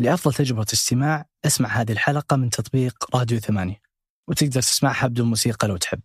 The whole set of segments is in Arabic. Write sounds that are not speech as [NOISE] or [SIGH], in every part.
لأفضل تجربة استماع أسمع هذه الحلقة من تطبيق راديو ثمانية وتقدر تسمعها بدون موسيقى لو تحب.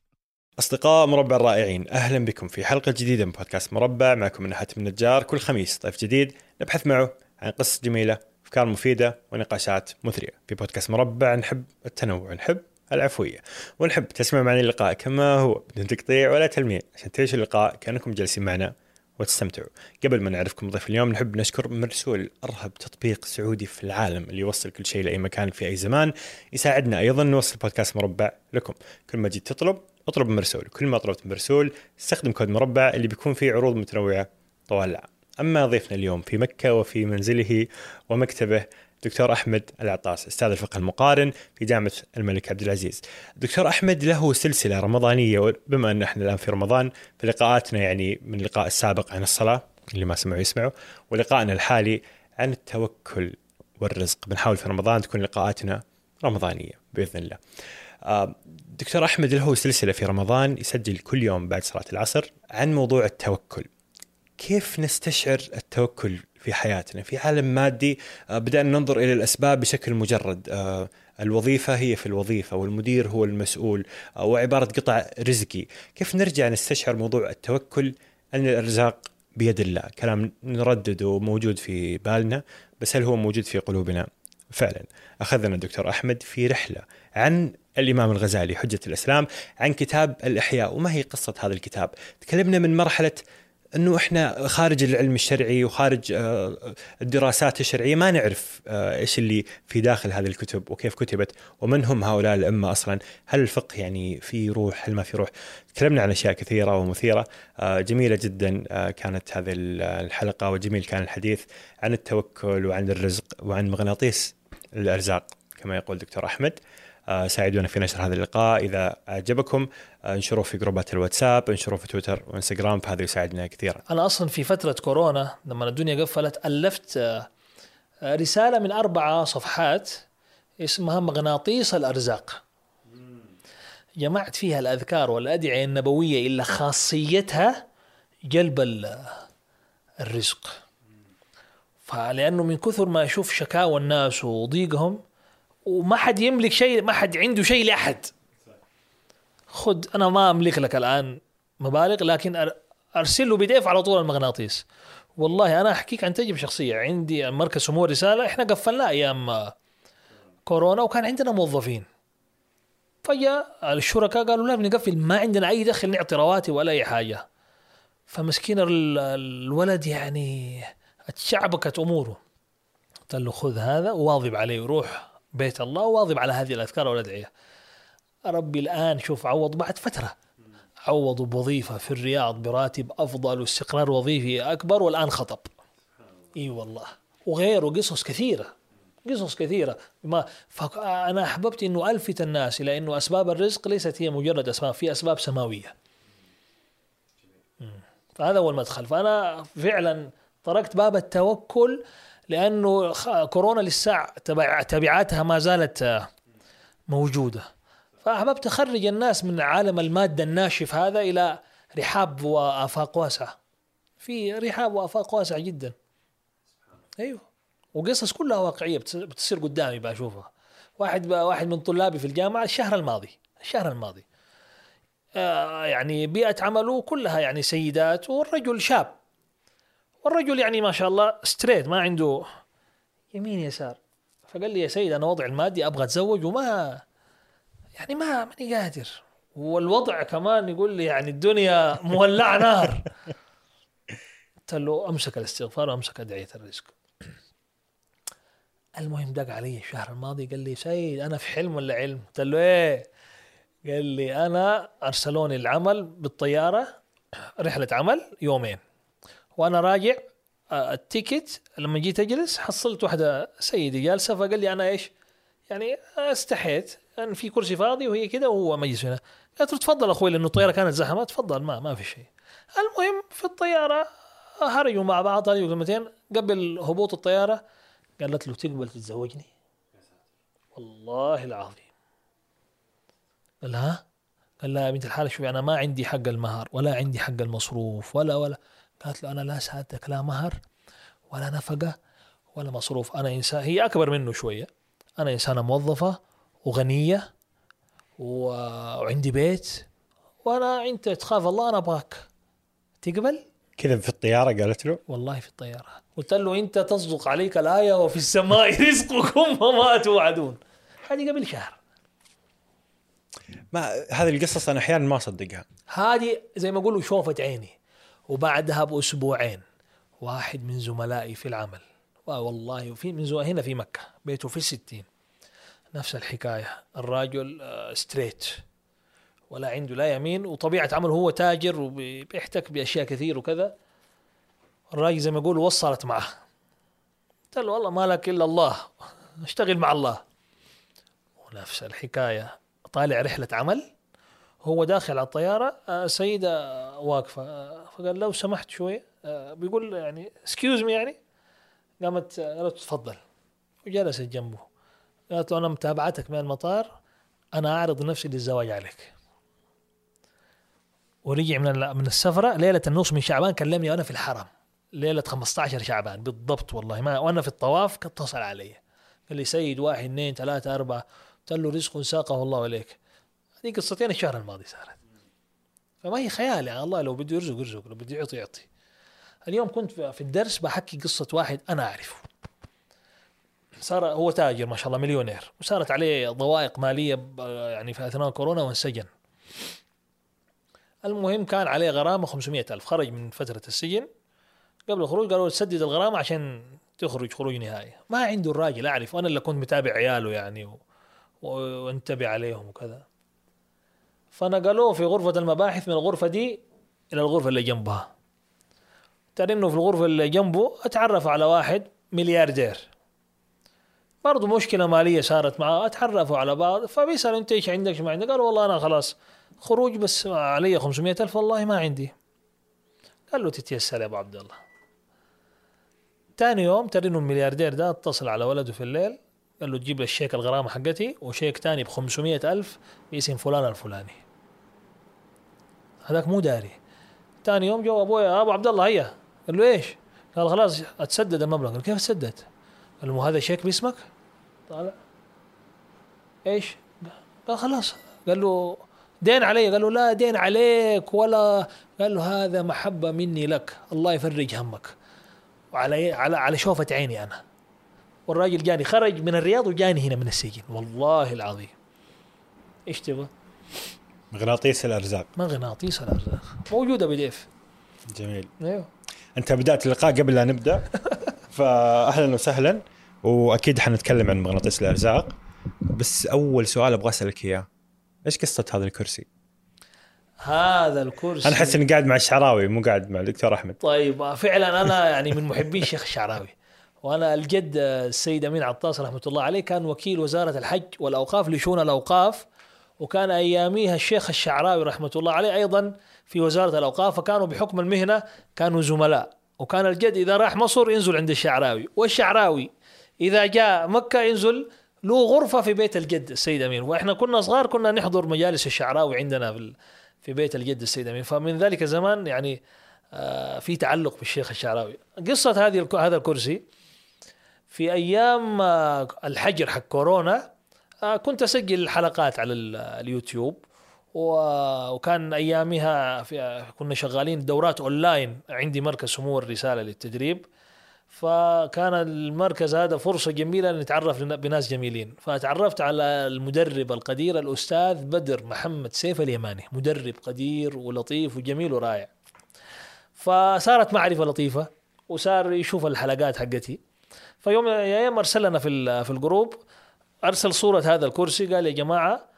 أصدقاء مربع الرائعين أهلا بكم في حلقة جديدة من بودكاست مربع. معكم من حاتم النجار كل خميس ضيف جديد نبحث معه عن قصص جميلة أفكار مفيدة ونقاشات مثرية. في بودكاست مربع نحب التنوع نحب العفوية ونحب تسمع معنا اللقاء كما هو بدون تقطيع ولا تلميع عشان تعيشوا اللقاء كأنكم جالسين معنا وتستمتعوا. قبل ما نعرفكم ضيف اليوم نحب نشكر مرسول أرهب تطبيق سعودي في العالم اللي يوصل كل شيء لأي مكان في أي زمان. يساعدنا أيضا نوصل بودكاست مربع لكم. كل ما جيت تطلب اطلب مرسول. كل ما طلبت مرسول استخدم كود مربع اللي بيكون فيه عروض متنوعة طوال العام. أما ضيفنا اليوم في مكة وفي منزله ومكتبه دكتور أحمد العطاس أستاذ الفقه المقارن في جامعة الملك عبد العزيز. دكتور أحمد له سلسلة رمضانية بما أن إحنا الآن في رمضان في لقاءاتنا يعني من اللقاء السابق عن الصلاة اللي ما سمعوا يسمعوا ولقائنا الحالي عن التوكل والرزق بنحاول في رمضان تكون لقاءاتنا رمضانية بإذن الله. آه، دكتور أحمد له سلسلة في رمضان يسجل كل يوم بعد صلاة العصر عن موضوع التوكل. كيف نستشعر التوكل في حياتنا. في عالم مادي آه، بدأنا ننظر إلى الأسباب بشكل مجرد. آه، الوظيفة هي في الوظيفة والمدير هو المسؤول آه، وعبارة قطع رزقي. كيف نرجع نستشعر موضوع التوكل؟ أن الأرزاق بيد الله. كلام نردده موجود في بالنا بس هل هو موجود في قلوبنا؟ فعلا. أخذنا الدكتور أحمد في رحلة عن الإمام الغزالي حجة الإسلام عن كتاب الإحياء. وما هي قصة هذا الكتاب؟ تكلمنا من مرحلة إنه إحنا خارج العلم الشرعي وخارج آه، الدراسات الشرعية ما نعرف آه، إيش اللي في داخل هذه الكتب وكيف كتبت ومن هم هؤلاء الائمه أصلا. هل الفقه يعني في روح؟ هل ما في روح؟ تكلمنا عن أشياء كثيرة ومثيرة. آه، جميلة جدا كانت هذه الحلقة وجميل كان الحديث عن التوكل وعن الرزق وعن مغناطيس الأرزاق كما يقول دكتور أحمد. ساعدونا في نشر هذا اللقاء. إذا أعجبكم انشروه في جروبات الواتساب انشروه في تويتر وانستغرام فهذا يساعدنا كثيرا. أنا أصلا في فترة كورونا لما الدنيا قفلت ألفت آه، رسالة من أربعة صفحات اسمها مغناطيس الأرزاق. جمعت فيها الأذكار والأدعية النبوية إلا خاصيتها جلب الرزق. فلأنه من كثر ما أشوف شكاوى الناس وضيقهم وما حد يملك شيء ما حد عنده شيء لأحد. خذ أنا ما أملك لك الآن مبالغ لكن أرسل له بي على طول المغناطيس. والله أنا أحكيك عن تجربة شخصية. عندي مركز سمو الرساله إحنا قفلناه أيام كورونا وكان عندنا موظفين. فجاء الشركاء قالوا لا بنقفل ما عندنا أي دخل نعطي رواتب ولا أي حاجة. فمسكين الولد يعني اتشعبكت أموره. قلت له خذ هذا وواظب عليه وروح بيت الله واظب على هذه الأذكار والأدعية. ربي الآن شوف عوض بعد فترة. عوضوا بوظيفة في الرياض براتب أفضل واستقرار وظيفي أكبر والآن خطب. إي والله. وغيره قصص كثيرة. قصص كثيرة. ما فأنا أحببت أنه ألفت الناس إلى أنه أسباب الرزق ليست هي مجرد أسباب في أسباب سماوية. فهذا هو المدخل. فأنا فعلا تركت باب التوكل لأنه كورونا لسه تبعاتها ما زالت آه، موجوده فأحببت أخرج الناس من عالم المادة الناشف هذا إلى رحاب وآفاق واسعة. في رحاب وآفاق واسعة جدا. أيوه. وقصص كلها واقعية بتصير قدامي بشوفها واحد واحد من طلابي في الجامعة الشهر الماضي الشهر الماضي. آه يعني بيئة عمله كلها يعني سيدات والرجل شاب. والرجل يعني ما شاء الله ستريت ما عنده يمين يسار. فقال لي يا سيد أنا وضع المادي أبغى أتزوج وما يعني ما ماني قادر. والوضع كمان يقول لي يعني الدنيا مولعة نار. قلت له أمسك الاستغفار وأمسك أدعية الرزق. المهم دق علي الشهر الماضي قال لي سيد أنا في حلم ولا علم؟ قلت له إيه؟ قال لي أنا أرسلوني العمل بالطيارة رحلة عمل يومين. وأنا راجع آه، التيكت لما جيت أجلس حصلت واحدة سيدة جالسة فقال لي أنا إيش؟ يعني أستحيت. ان يعني في كرسي فاضي وهي كذا وهو مجلس هنا. قالت له تفضل أخوي لأنه الطيارة كانت زحمة. تفضل ما ما في شيء. المهم في الطيارة هرجوا مع بعض هرجوا كلمتين قبل هبوط الطيارة قالت له تقبل تتزوجني؟ والله العظيم. قال ها؟ قال لها يا بنت الحاله شوفي أنا ما عندي حق المهر ولا عندي حق المصروف ولا ولا. قالت له أنا لا ساعدتك لا مهر ولا نفقة ولا مصروف. أنا انسان هي أكبر منه شوية. أنا إنسانة موظفة وغنية وعندي بيت وأنا انت تخاف الله أنا أبغاك. تقبل؟ كذا في الطيارة قالت له؟ والله في الطيارة. قلت له أنت تصدق عليك الآية وفي السماء [LAUGHS] رزقكم وما توعدون. هذه قبل شهر. ما هذه القصص أنا أحيانا ما أصدقها. هذه زي ما يقولوا شوفت عيني وبعدها بأسبوعين واحد من زملائي في العمل. والله في من زو... هنا في مكة بيته في الستين. نفس الحكاية. الراجل آه، ستريت ولا عنده لا يمين وطبيعة عمله هو تاجر وبيحتك بأشياء كثير وكذا. الراجل زي ما يقول وصلت معه. قلت له والله ما لك إلا الله اشتغل مع الله. ونفس الحكاية. طالع رحلة عمل هو داخل على الطيارة آه، سيدة واقفة آه، فقال لو سمحت شوية آه، بيقول يعني excuse me يعني قامت آه، قالت تفضل وجلست جنبه. قالت له أنا متابعتك من المطار أنا أعرض نفسي للزواج عليك. ورجع من من السفرة ليلة النص من شعبان كلمني وأنا في الحرم. ليلة 15 شعبان بالضبط والله ما وأنا في الطواف اتصل علي. قال لي سيد واحد اثنين ثلاثة أربعة. قلت له رزق ساقه الله إليك. هذه قصتين الشهر الماضي صارت. فما هي خيال يعني الله لو بده يرزق يرزق لو بده يعطي يعطي. اليوم كنت في الدرس بحكي قصة واحد أنا أعرفه. صار هو تاجر ما شاء الله مليونير. وصارت عليه ضوائق مالية ب- يعني في أثناء كورونا وانسجن. المهم كان عليه غرامة 500 ألف. خرج من فترة السجن. قبل الخروج قالوا تسدد الغرامة عشان تخرج خروج نهائي. ما عنده الراجل أعرف. وأنا اللي كنت متابع عياله يعني و... وانتبه عليهم وكذا. فنقلوه في غرفة المباحث من الغرفة دي إلى الغرفة اللي جنبها. ترى إنه في الغرفة اللي جنبه أتعرف على واحد ملياردير. برضو مشكلة مالية صارت معاه أتعرفوا على بعض فبيسأل أنت إيش عندك ما عندك قال والله أنا خلاص خروج بس علي 500 ألف والله ما عندي. قال له تتيسر يا أبو عبد الله. تاني يوم ترى إنه الملياردير ده اتصل على ولده في الليل قال له تجيب لي الشيك الغرامة حقتي وشيك تاني ب 500 ألف باسم فلان الفلاني. هذاك مو داري. تاني يوم جو أبويا يا أبو عبد الله هيا. قال له إيش؟ قال خلاص أتسدد المبلغ. قال كيف تسدد؟ قال له هذا شيك باسمك؟ طالع. إيش؟ قال خلاص. قال له دين علي. قال له لا دين عليك ولا. قال له هذا محبة مني لك. الله يفرج همك. وعلى على على شوفة عيني أنا. والراجل جاني خرج من الرياض وجاني هنا من السجن. والله العظيم. إيش تبغى؟ مغناطيس الأرزاق. مغناطيس الأرزاق. موجودة بي دي اف جميل. أيوه. أنت بدأت اللقاء قبل لا نبدأ. [LAUGHS] فاهلا وسهلا. وأكيد حنتكلم عن مغناطيس الأرزاق. بس أول سؤال أبغى أسألك إياه. إيش قصة هذا الكرسي؟ هذا الكرسي. أنا أحس إني قاعد مع الشعراوي مو قاعد مع الدكتور أحمد. طيب فعلا أنا يعني من محبي الشيخ الشعراوي. وأنا الجد السيد أمين عطاس رحمة الله عليه كان وكيل وزارة الحج والأوقاف لشؤون الأوقاف وكان أياميها الشيخ الشعراوي رحمة الله عليه أيضا في وزارة الأوقاف فكانوا بحكم المهنة كانوا زملاء. وكان الجد إذا راح مصر ينزل عند الشعراوي. والشعراوي إذا جاء مكة ينزل له غرفة في بيت الجد السيد أمين. وإحنا كنا صغار كنا نحضر مجالس الشعراوي عندنا في بيت الجد السيد أمين. فمن ذلك الزمان يعني آه، في تعلق بالشيخ الشعراوي. قصة هذه هذا الكرسي في أيام آه، الحجر حق كورونا آه، كنت أسجل حلقات على ال- اليوتيوب. وكان أيامها في كنا شغالين دورات أونلاين عندي مركز سمو الرسالة للتدريب. فكان المركز هذا فرصة جميلة أن نتعرف بناس جميلين. فتعرفت على المدرب القدير الأستاذ بدر محمد سيف اليماني. مدرب قدير ولطيف وجميل ورائع. فصارت معرفة لطيفة وصار يشوف الحلقات حقتي. فيوم أيام ارسل لنا في في ال group أرسل صورة هذا الكرسي قال يا جماعة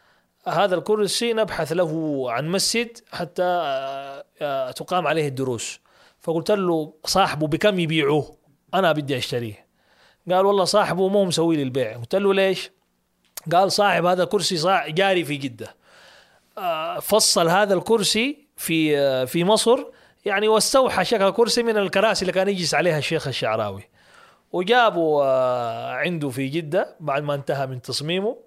هذا الكرسي نبحث له عن مسجد حتى آه، آه، تقام عليه الدروس. فقلت له صاحبه بكم يبيعوه؟ أنا بدي أشتريه. قال والله صاحبه مو مسوي لي البيع. قلت له ليش؟ قال صاحب هذا كرسي جاري في جدة. آه، فصل هذا الكرسي في آه، في مصر. يعني واستوحى شكل كرسي من الكراسي اللي كان يجلس عليها الشيخ الشعراوي. وجابوا آه، عنده في جدة بعد ما انتهى من تصميمه.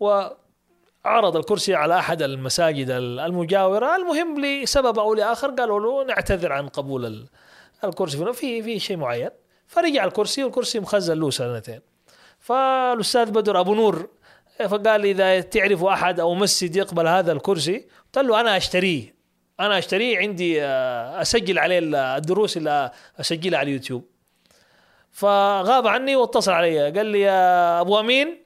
وعرض الكرسي على أحد المساجد المجاورة. المهم لسبب أو لآخر قالوا له نعتذر عن قبول ال- الكرسي. في في شيء معين. فرجع الكرسي والكرسي مخزن له سنتين. فالأستاذ بدر أبو نور فقال لي إذا تعرف أحد أو مسجد يقبل هذا الكرسي قلت له أنا أشتريه. أنا أشتريه عندي آه، أسجل عليه الدروس اللي أسجلها على اليوتيوب. فغاب عني واتصل علي. قال لي يا أبو أمين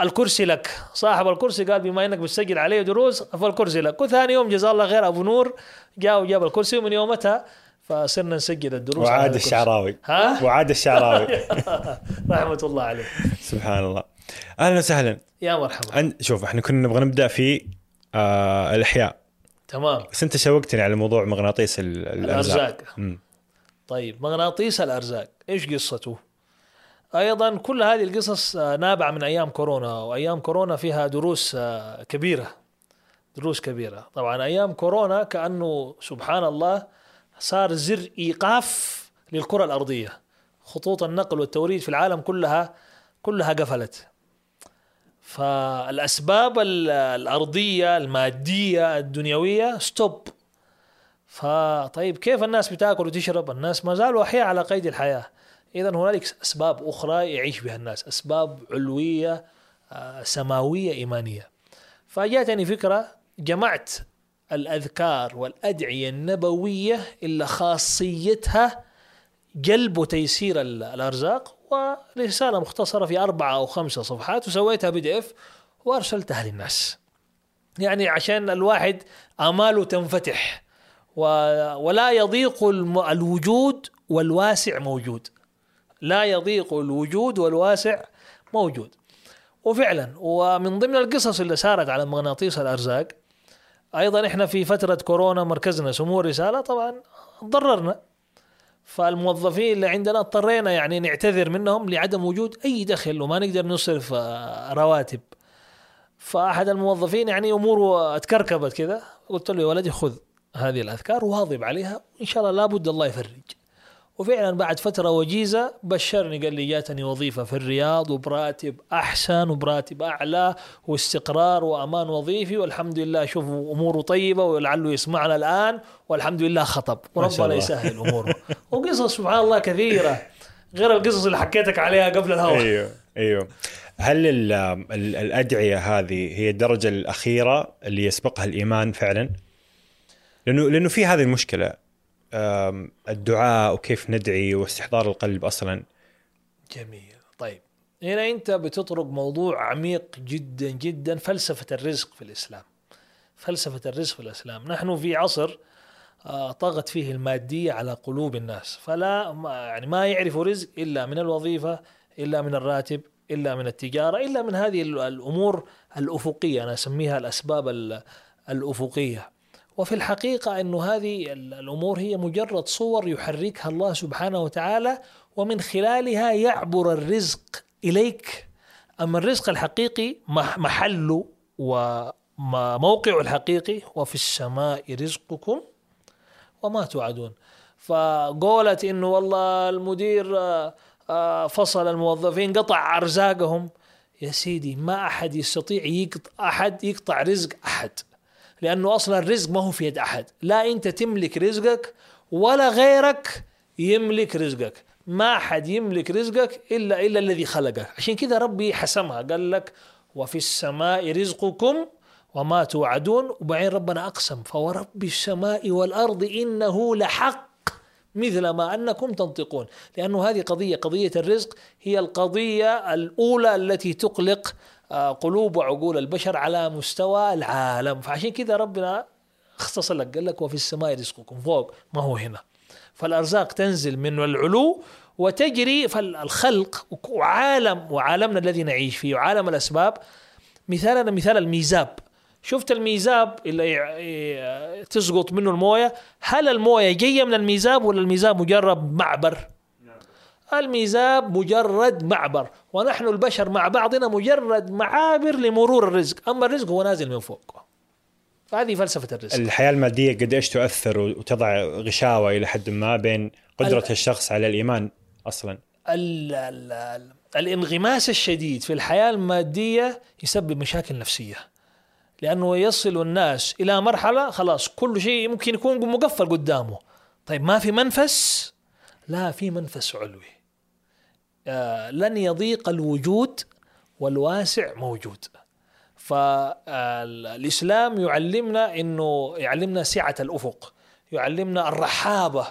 الكرسي لك. صاحب الكرسي قال بما إنك بتسجل عليه دروس فالكرسي لك. وثاني يوم جزاه الله خير أبو نور جاء وجاب الكرسي ومن يومتها فصرنا نسجل الدروس وعاد. الشعراوي. ها؟ وعاد الشعراوي. [LAUGHS] رحمة الله عليه. سبحان الله. أهلا وسهلا. يا مرحبا. عن شوف إحنا كنا نبغى نبدأ في آه الأحياء. تمام. بس أنت شوقتني على موضوع مغناطيس ال- الأرزاق. مم. طيب مغناطيس الأرزاق. إيش قصته؟ أيضا كل هذه القصص آه، نابعة من أيام كورونا وأيام كورونا فيها دروس آه، كبيرة. دروس كبيرة. طبعا أيام كورونا كأنه سبحان الله صار زر إيقاف للكرة الأرضية. خطوط النقل والتوريد في العالم كلها كلها قفلت. فالأسباب ال- الأرضية المادية الدنيوية ستوب فطيب كيف الناس بتاكل وتشرب؟ الناس ما زالوا أحياء على قيد الحياة. اذا هنالك أسباب أخرى يعيش بها الناس. أسباب علوية آه، سماوية إيمانية. فجاتني فكرة جمعت الأذكار والأدعية النبوية اللي خاصيتها جلب وتيسير ال- الأرزاق ورسالة مختصرة في أربعة أو خمسة صفحات وسويتها بي دي إف وأرسلتها للناس. يعني عشان الواحد آماله تنفتح و... ولا يضيق الم... الوجود والواسع موجود. لا يضيق الوجود والواسع موجود. وفعلا ومن ضمن القصص اللي سارت على مغناطيس الأرزاق أيضا إحنا في فترة كورونا مركزنا سمو الرسالة طبعا ضررنا. فالموظفين اللي عندنا اضطرينا يعني نعتذر منهم لعدم وجود أي دخل وما نقدر نصرف آه، رواتب. فأحد الموظفين يعني أموره اتكركبت كذا قلت له يا ولدي خذ هذه الأذكار واظب عليها وإن شاء الله لابد الله يفرج. وفعلا بعد فترة وجيزة بشرني قال لي جاتني وظيفة في الرياض وبراتب أحسن وبراتب أعلى واستقرار وأمان وظيفي والحمد لله شوف أموره طيبة ولعله يسمعنا الآن والحمد لله خطب. وربنا. يسهل أموره. وقصص سبحان الله كثيرة غير القصص اللي حكيتك عليها قبل الهواء. أيوه أيوه. هل ال ال الأدعية هذه هي الدرجة الأخيرة اللي يسبقها الإيمان فعلا؟ لأنه لأنه في هذه المشكلة. آم، الدعاء وكيف ندعي واستحضار القلب أصلا. جميل. طيب هنا أنت بتطرق موضوع عميق جدا جدا فلسفة الرزق في الإسلام. فلسفة الرزق في الإسلام. نحن في عصر آه، طغت فيه المادية على قلوب الناس. فلا ما يعني ما يعرفوا رزق إلا من الوظيفة إلا من الراتب إلا من التجارة إلا من هذه ال- الأمور الأفقية. أنا أسميها الأسباب ال- الأفقية. وفي الحقيقة انه هذه ال- الأمور هي مجرد صور يحركها الله سبحانه وتعالى ومن خلالها يعبر الرزق إليك. أما الرزق الحقيقي مح- محله وموقعه الحقيقي وفي السماء رزقكم وما توعدون. فقولت إنه والله المدير آه، آه، فصل الموظفين قطع أرزاقهم. يا سيدي ما أحد يستطيع يقطع أحد يقطع رزق أحد. لأنه أصلا الرزق ما هو في يد أحد. لا أنت تملك رزقك ولا غيرك يملك رزقك. ما أحد يملك رزقك إلا إلا الذي خلقك عشان كذا ربي حسمها. قال لك وفي السماء رزقكم وما توعدون. وبعدين ربنا أقسم فورب السماء والأرض إنه لحق مثل ما أنكم تنطقون. لأنه هذه قضية قضية الرزق هي القضية الأولى التي تقلق قلوب وعقول البشر على مستوى العالم. فعشان كذا ربنا اختصر لك قال لك وفي السماء رزقكم. فوق ما هو هنا. فالأرزاق تنزل من العلو وتجري فالخلق وعالم وعالمنا الذي نعيش فيه وعالم الأسباب. مثالنا مثال الميزاب. شفت الميزاب اللي تسقط منه الموية؟ هل الموية جاية من الميزاب ولا الميزاب مجرد معبر؟ الميزاب مجرد معبر ونحن البشر مع بعضنا مجرد معابر لمرور الرزق أما الرزق هو نازل من فوق. فهذه فلسفة الرزق. الحياة المادية قد إيش تؤثر وتضع غشاوة إلى حد ما بين قدرة ال- الشخص على الإيمان أصلا؟ ال ال ال الانغماس الشديد في الحياة المادية يسبب مشاكل نفسية لأنه يصل الناس إلى مرحلة خلاص كل شيء ممكن يكون مقفل قدامه. طيب ما في منفس؟ لها في منفس علوي. لن يضيق الوجود والواسع موجود. فالإسلام يعلمنا أنه يعلمنا سعة الأفق يعلمنا الرحابة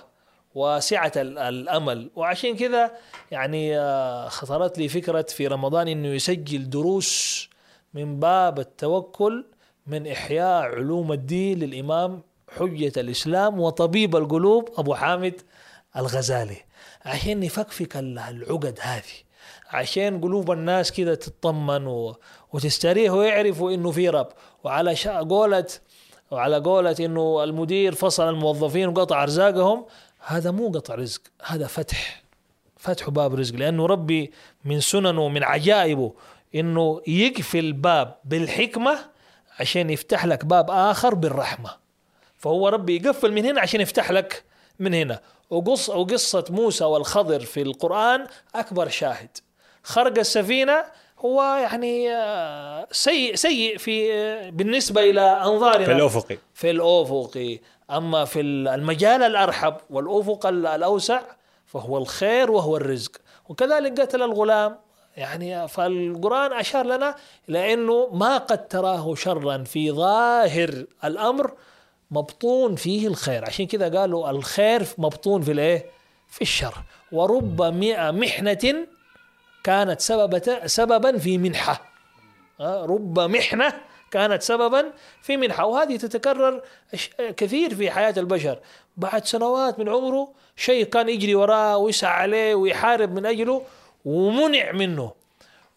وسعة ال- الأمل. وعشان كذا يعني آه، خطرت لي فكرة في رمضان أنه يسجل دروس من باب التوكل من إحياء علوم الدين للإمام حجة الإسلام وطبيب القلوب أبو حامد الغزالي. عشان نفكفك ال- العقد هذه. عشان قلوب الناس كده تطمن و... وتستريح ويعرفوا إنه في رب. وعلى شا... قولة وعلى قولة إنه المدير فصل الموظفين وقطع أرزاقهم هذا مو قطع رزق هذا فتح. فتح باب رزق. لأنه ربي من سننه ومن عجائبه إنه يقفل باب بالحكمة عشان يفتح لك باب آخر بالرحمة. فهو ربي يقفل من هنا عشان يفتح لك من هنا. وقص وقصة موسى والخضر في القرآن أكبر شاهد. خرق السفينة هو يعني آه، سيء سيء في آه، بالنسبة إلى أنظارنا. في الافقي في الأفق. أما في المجال الأرحب والأفق الأوسع فهو الخير وهو الرزق. وكذلك قتل الغلام. يعني فالقرآن أشار لنا إلى أنه ما قد تراه شرا في ظاهر الأمر مبطون فيه الخير. عشان كذا قالوا الخير مبطون في الايه؟ في الشر. ورب مئة محنة كانت سببة سببا في منحة. رب محنة كانت سببا في منحة. وهذه تتكرر كثير في حياة البشر. بعد سنوات من عمره شيء كان يجري وراه ويسعى عليه ويحارب من أجله ومنع منه.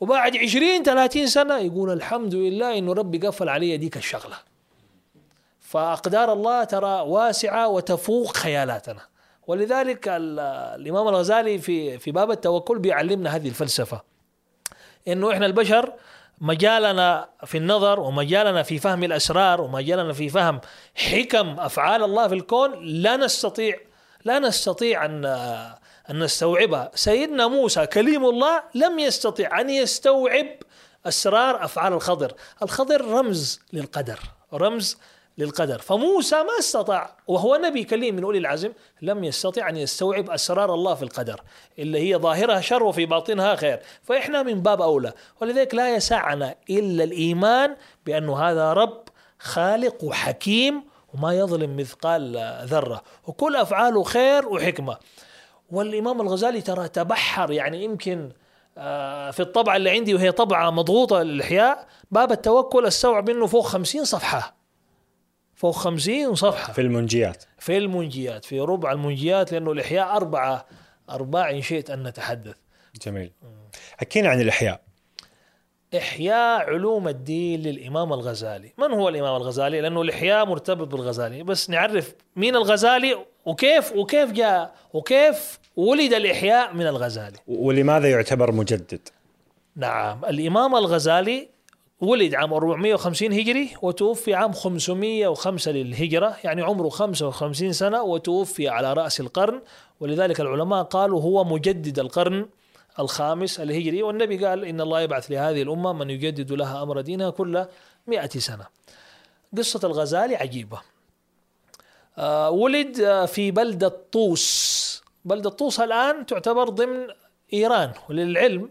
وبعد عشرين ثلاثين سنة يقول الحمد لله إنه ربي قفل علي ديك الشغلة. فأقدار الله ترى واسعة وتفوق خيالاتنا. ولذلك ال- الإمام الغزالي في في باب التوكل بيعلمنا هذه الفلسفة. إنه إحنا البشر مجالنا في النظر ومجالنا في فهم الأسرار ومجالنا في فهم حكم أفعال الله في الكون لا نستطيع لا نستطيع أن أن نستوعبها. سيدنا موسى كليم الله لم يستطع أن يستوعب أسرار أفعال الخضر. الخضر رمز للقدر رمز للقدر. فموسى ما استطاع وهو نبي كليم من أولي العزم لم يستطع أن يستوعب أسرار الله في القدر اللي هي ظاهرها شر وفي باطنها خير. فإحنا من باب أولى. ولذلك لا يسعنا إلا الإيمان بأنه هذا رب خالق وحكيم وما يظلم مثقال ذرة. وكل أفعاله خير وحكمة. والإمام الغزالي ترى تبحر يعني يمكن آه، في الطبعة اللي عندي وهي طبعة مضغوطة للإحياء باب التوكل استوعب منه فوق خمسين صفحة. فوق خمسين صفحة. في المنجيات. في المنجيات في ربع المنجيات لأنه الإحياء أربعة أرباع إن شئت أن نتحدث. جميل. حكينا عن الإحياء. إحياء علوم الدين للإمام الغزالي. من هو الإمام الغزالي؟ لأنه الإحياء مرتبط بالغزالي. بس نعرف مين الغزالي وكيف وكيف جاء وكيف ولد الإحياء من الغزالي. ولماذا يعتبر مجدد؟ نعم. الإمام الغزالي ولد عام 450 هجري وتوفي عام 505 للهجرة يعني عمره 55 سنة وتوفي على رأس القرن. ولذلك العلماء قالوا هو مجدد القرن الخامس الهجري. والنبي قال إن الله يبعث لهذه الأمة من يجدد لها أمر دينها كل مئة سنة. قصة الغزالي عجيبة. آه، ولد آه، في بلدة طوس. بلدة طوس الآن تعتبر ضمن إيران. وللعلم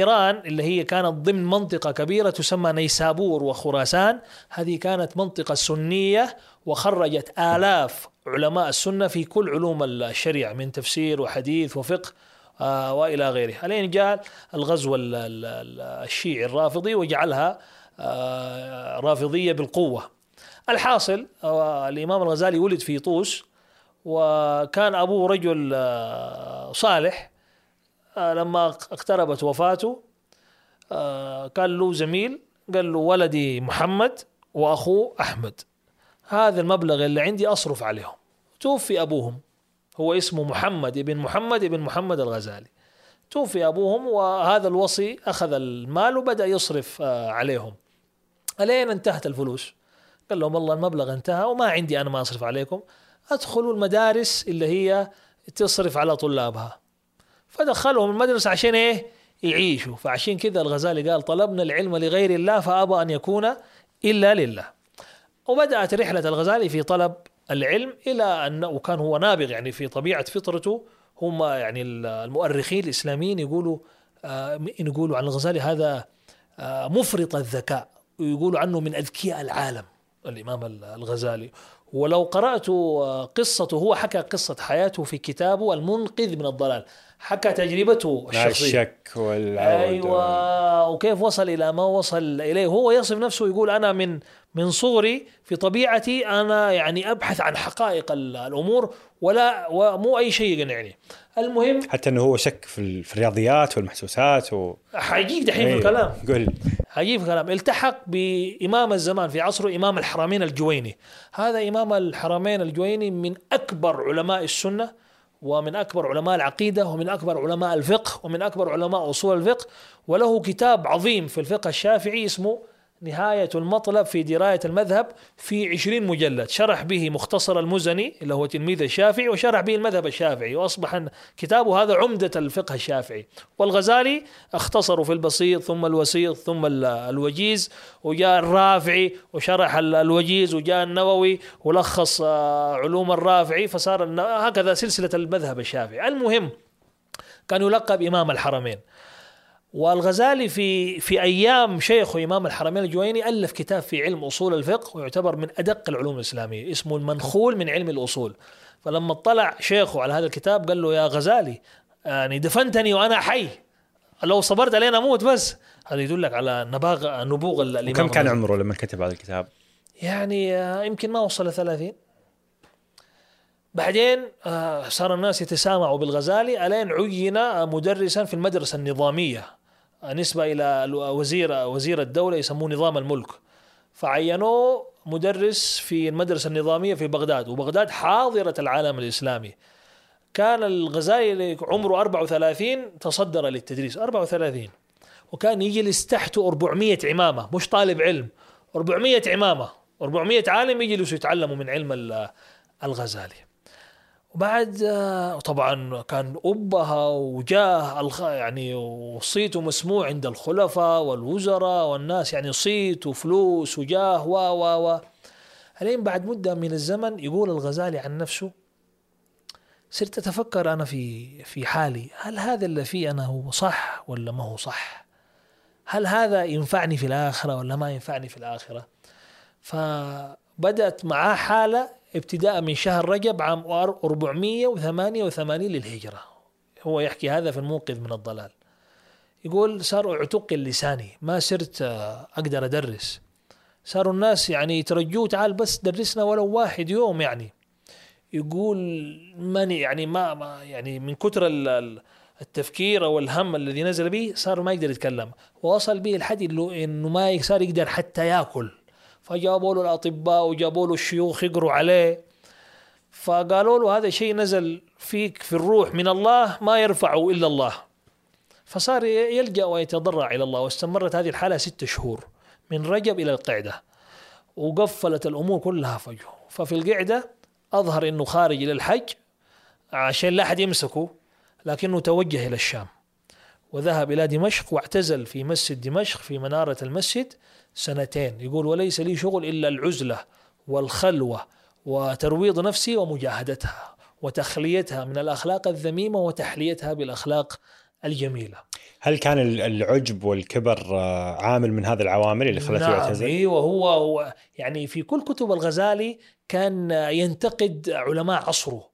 إيران اللي هي كانت ضمن منطقة كبيرة تسمى نيسابور وخراسان. هذه كانت منطقة سنية وخرجت آلاف علماء السنة في كل علوم الشريعة من تفسير وحديث وفقه آه، وإلى غيره الين جاء الغزو ال- ال- ال- الشيعي الرافضي وجعلها آه، رافضية بالقوة. الحاصل آه، الإمام الغزالي ولد في طوس وكان أبوه رجل صالح. لما اقتربت وفاته آه، كان له زميل قال له ولدي محمد وأخوه أحمد. هذا المبلغ اللي عندي أصرف عليهم. توفي أبوهم. هو اسمه محمد ابن محمد ابن محمد الغزالي. توفي أبوهم وهذا الوصي أخذ المال وبدأ يصرف آه، عليهم. ألين انتهت الفلوس. قال لهم والله المبلغ انتهى وما عندي أنا ما أصرف عليكم. أدخلوا المدارس اللي هي تصرف على طلابها. فدخلهم المدرسة عشان إيه؟ يعيشوا. فعشان كذا الغزالي قال طلبنا العلم لغير الله فأبى أن يكون إلا لله. وبدأت رحلة الغزالي في طلب العلم إلى أن وكان هو نابغ يعني في طبيعة فطرته. هم يعني المؤرخين الإسلاميين يقولوا آه، يقولوا عن الغزالي هذا آه، مفرط الذكاء. ويقولوا عنه من أذكياء العالم الإمام الغزالي. ولو قرأت آه، قصته هو حكى قصة حياته في كتابه المنقذ من الضلال. حكى تجربته الشخصية. الشك أيوه. وكيف وصل إلى ما وصل إليه. هو يصف نفسه يقول أنا من من صغري في طبيعتي أنا يعني أبحث عن حقائق ال- الأمور ولا ومو أي شيء يقنعني. المهم حتى إنه هو شك في, ال- في الرياضيات والمحسوسات و... حيجيك دحين في أيوة. الكلام. قل. حيجيك في الكلام. التحق بإمام الزمان في عصره إمام الحرمين الجويني. هذا إمام الحرمين الجويني من أكبر علماء السنة. ومن أكبر علماء العقيدة ومن أكبر علماء الفقه ومن أكبر علماء أصول الفقه وله كتاب عظيم في الفقه الشافعي اسمه نهاية المطلب في دراية المذهب في عشرين مجلد. شرح به مختصر المزني اللي هو تلميذ الشافعي وشرح به المذهب الشافعي. وأصبح كتابه هذا عمدة الفقه الشافعي. والغزالي اختصروا في البسيط ثم الوسيط ثم ال- الوجيز وجاء الرافعي وشرح ال- الوجيز وجاء النووي ولخص آه، علوم الرافعي فصار هكذا سلسلة المذهب الشافعي. المهم كان يلقب إمام الحرمين. والغزالي في في أيام شيخه إمام الحرمين الجويني ألف كتاب في علم أصول الفقه ويعتبر من أدق العلوم الإسلامية اسمه المنخول من علم الأصول. فلما اطلع شيخه على هذا الكتاب قال له يا غزالي يعني دفنتني وأنا حي. لو صبرت علينا أموت بس. هذا يدلك على نباغ نبوغ ال- الامام كم كان. عمره لما كتب هذا الكتاب؟ يعني آه، يمكن ما وصل 30 بعدين آه، صار الناس يتسامعوا بالغزالي ألين عين مدرسا في المدرسة النظامية. إلى الو- وزير وزير الدولة يسموه نظام الملك. فعينوه مدرس في المدرسة النظامية في بغداد وبغداد حاضرة العالم الإسلامي. كان الغزالي عمره 34 تصدر للتدريس 34 وكان يجلس تحته 400 عمامة مش طالب علم. 400 عمامة 400 عالم يجلسوا يتعلموا من علم ال- الغزالي. وبعد آه، طبعا كان أبها وجاه يعني وصيته مسموع عند الخلفاء والوزراء والناس يعني صيت وفلوس وجاه و و و. الين بعد مدة من الزمن يقول الغزالي عن نفسه صرت أتفكر أنا في في حالي هل هذا اللي فيه أنا هو صح ولا ما هو صح؟ هل هذا ينفعني في الآخرة ولا ما ينفعني في الآخرة؟ فبدأت معاه حالة ابتداء من شهر رجب عام 488 للهجرة. هو يحكي هذا في الموقظ من الضلال. يقول صار اعتقل لساني ما صرت آه، أقدر أدرس. صاروا الناس يعني يترجوه تعال بس درسنا ولو واحد يوم يعني. يقول ماني يعني ما, ما يعني من كثر ال- ال- التفكير أو الهم الذي نزل به صار ما يقدر يتكلم. ووصل به الحد إنه ما صار يقدر حتى يأكل. فجابوا له الأطباء وجابوا له الشيوخ يقروا عليه. فقالوا له هذا شيء نزل فيك في الروح من الله ما يرفعه إلا الله. فصار يلجأ ويتضرع إلى الله. واستمرت هذه الحالة ست شهور من رجب إلى القعدة. وقفلت الأمور كلها فجأة. ففي القعدة أظهر إنه خارج إلى الحج عشان لا أحد يمسكه لكنه توجه إلى الشام. وذهب إلى دمشق واعتزل في مسجد دمشق في منارة المسجد. سنتين يقول وليس لي شغل إلا العزلة والخلوة وترويض نفسي ومجاهدتها وتخليتها من الأخلاق الذميمة وتحليتها بالأخلاق الجميلة. هل كان ال- العجب والكبر آه، عامل من هذه العوامل اللي خلته نعم يعتزل؟ أيوه هو يعني في كل كتب الغزالي كان ينتقد علماء عصره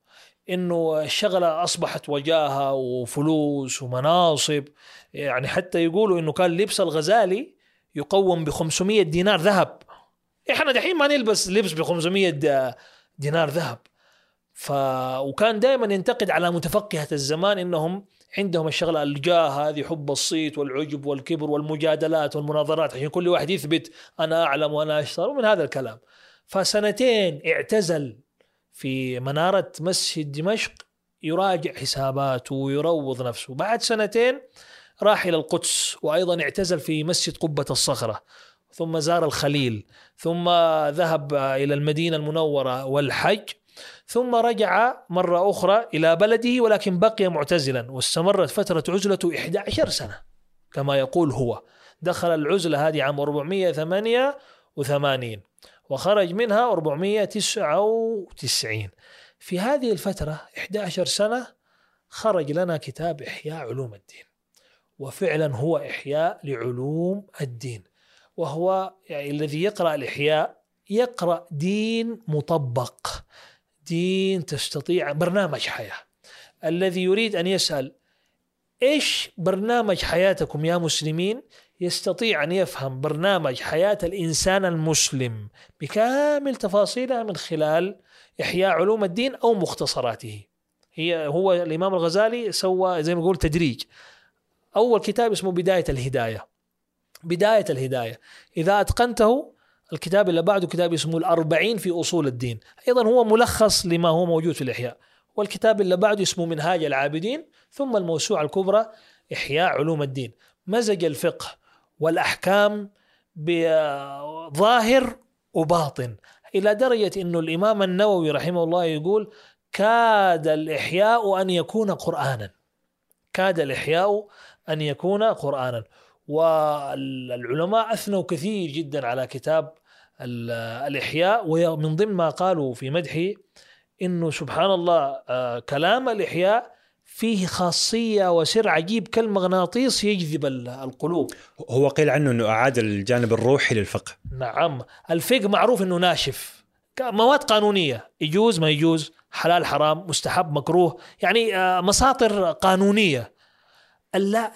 إنه الشغلة أصبحت وجاهة وفلوس ومناصب يعني حتى يقولوا إنه كان لبس الغزالي يقوم ب 500 دينار ذهب. إحنا دحين ما نلبس لبس ب 500 د- دينار ذهب. ف وكان دائما ينتقد على متفقهة الزمان إنهم عندهم الشغلة الجاه هذه حب الصيت والعجب والكبر والمجادلات والمناظرات. عشان كل واحد يثبت أنا أعلم وأنا اشطر ومن هذا الكلام. فسنتين اعتزل في منارة مسجد دمشق يراجع حساباته ويروض نفسه. بعد سنتين راح إلى القدس وأيضا اعتزل في مسجد قبة الصخرة ثم زار الخليل ثم ذهب إلى المدينة المنورة والحج ثم رجع مرة أخرى إلى بلده ولكن بقي معتزلا واستمرت فترة عزلته 11 سنة كما يقول هو. دخل العزلة هذه عام 488 وخرج منها 499 في هذه الفترة 11 سنة خرج لنا كتاب إحياء علوم الدين. وفعلا هو إحياء لعلوم الدين. وهو يعني الذي يقرأ الإحياء يقرأ دين مطبق دين تستطيع برنامج حياة. الذي يريد أن يسأل إيش برنامج حياتكم يا مسلمين؟ يستطيع أن يفهم برنامج حياة الإنسان المسلم بكامل تفاصيلها من خلال إحياء علوم الدين أو مختصراته. هي هو الإمام الغزالي سوى زي ما يقول تدريج. أول كتاب اسمه بداية الهداية. بداية الهداية. إذا أتقنته الكتاب اللي بعده كتاب اسمه الأربعين في أصول الدين. أيضا هو ملخص لما هو موجود في الإحياء. والكتاب اللي بعده اسمه منهاج العابدين ثم الموسوعة الكبرى إحياء علوم الدين. مزج الفقه والأحكام بظاهر وباطن إلى درجة أنه الإمام النووي رحمه الله يقول كاد الإحياء أن يكون قرآنا. كاد الإحياء أن يكون قرآنا. والعلماء أثنوا كثير جدا على كتاب الإحياء ومن ضمن ما قالوا في مدحه إنه سبحان الله آه كلام الإحياء فيه خاصية وسر عجيب كالمغناطيس يجذب القلوب. هو قيل عنه إنه أعاد الجانب الروحي للفقه. نعم. الفقه معروف إنه ناشف. مواد قانونية. يجوز ما يجوز. حلال حرام مستحب مكروه. يعني آه مساطر قانونية. لا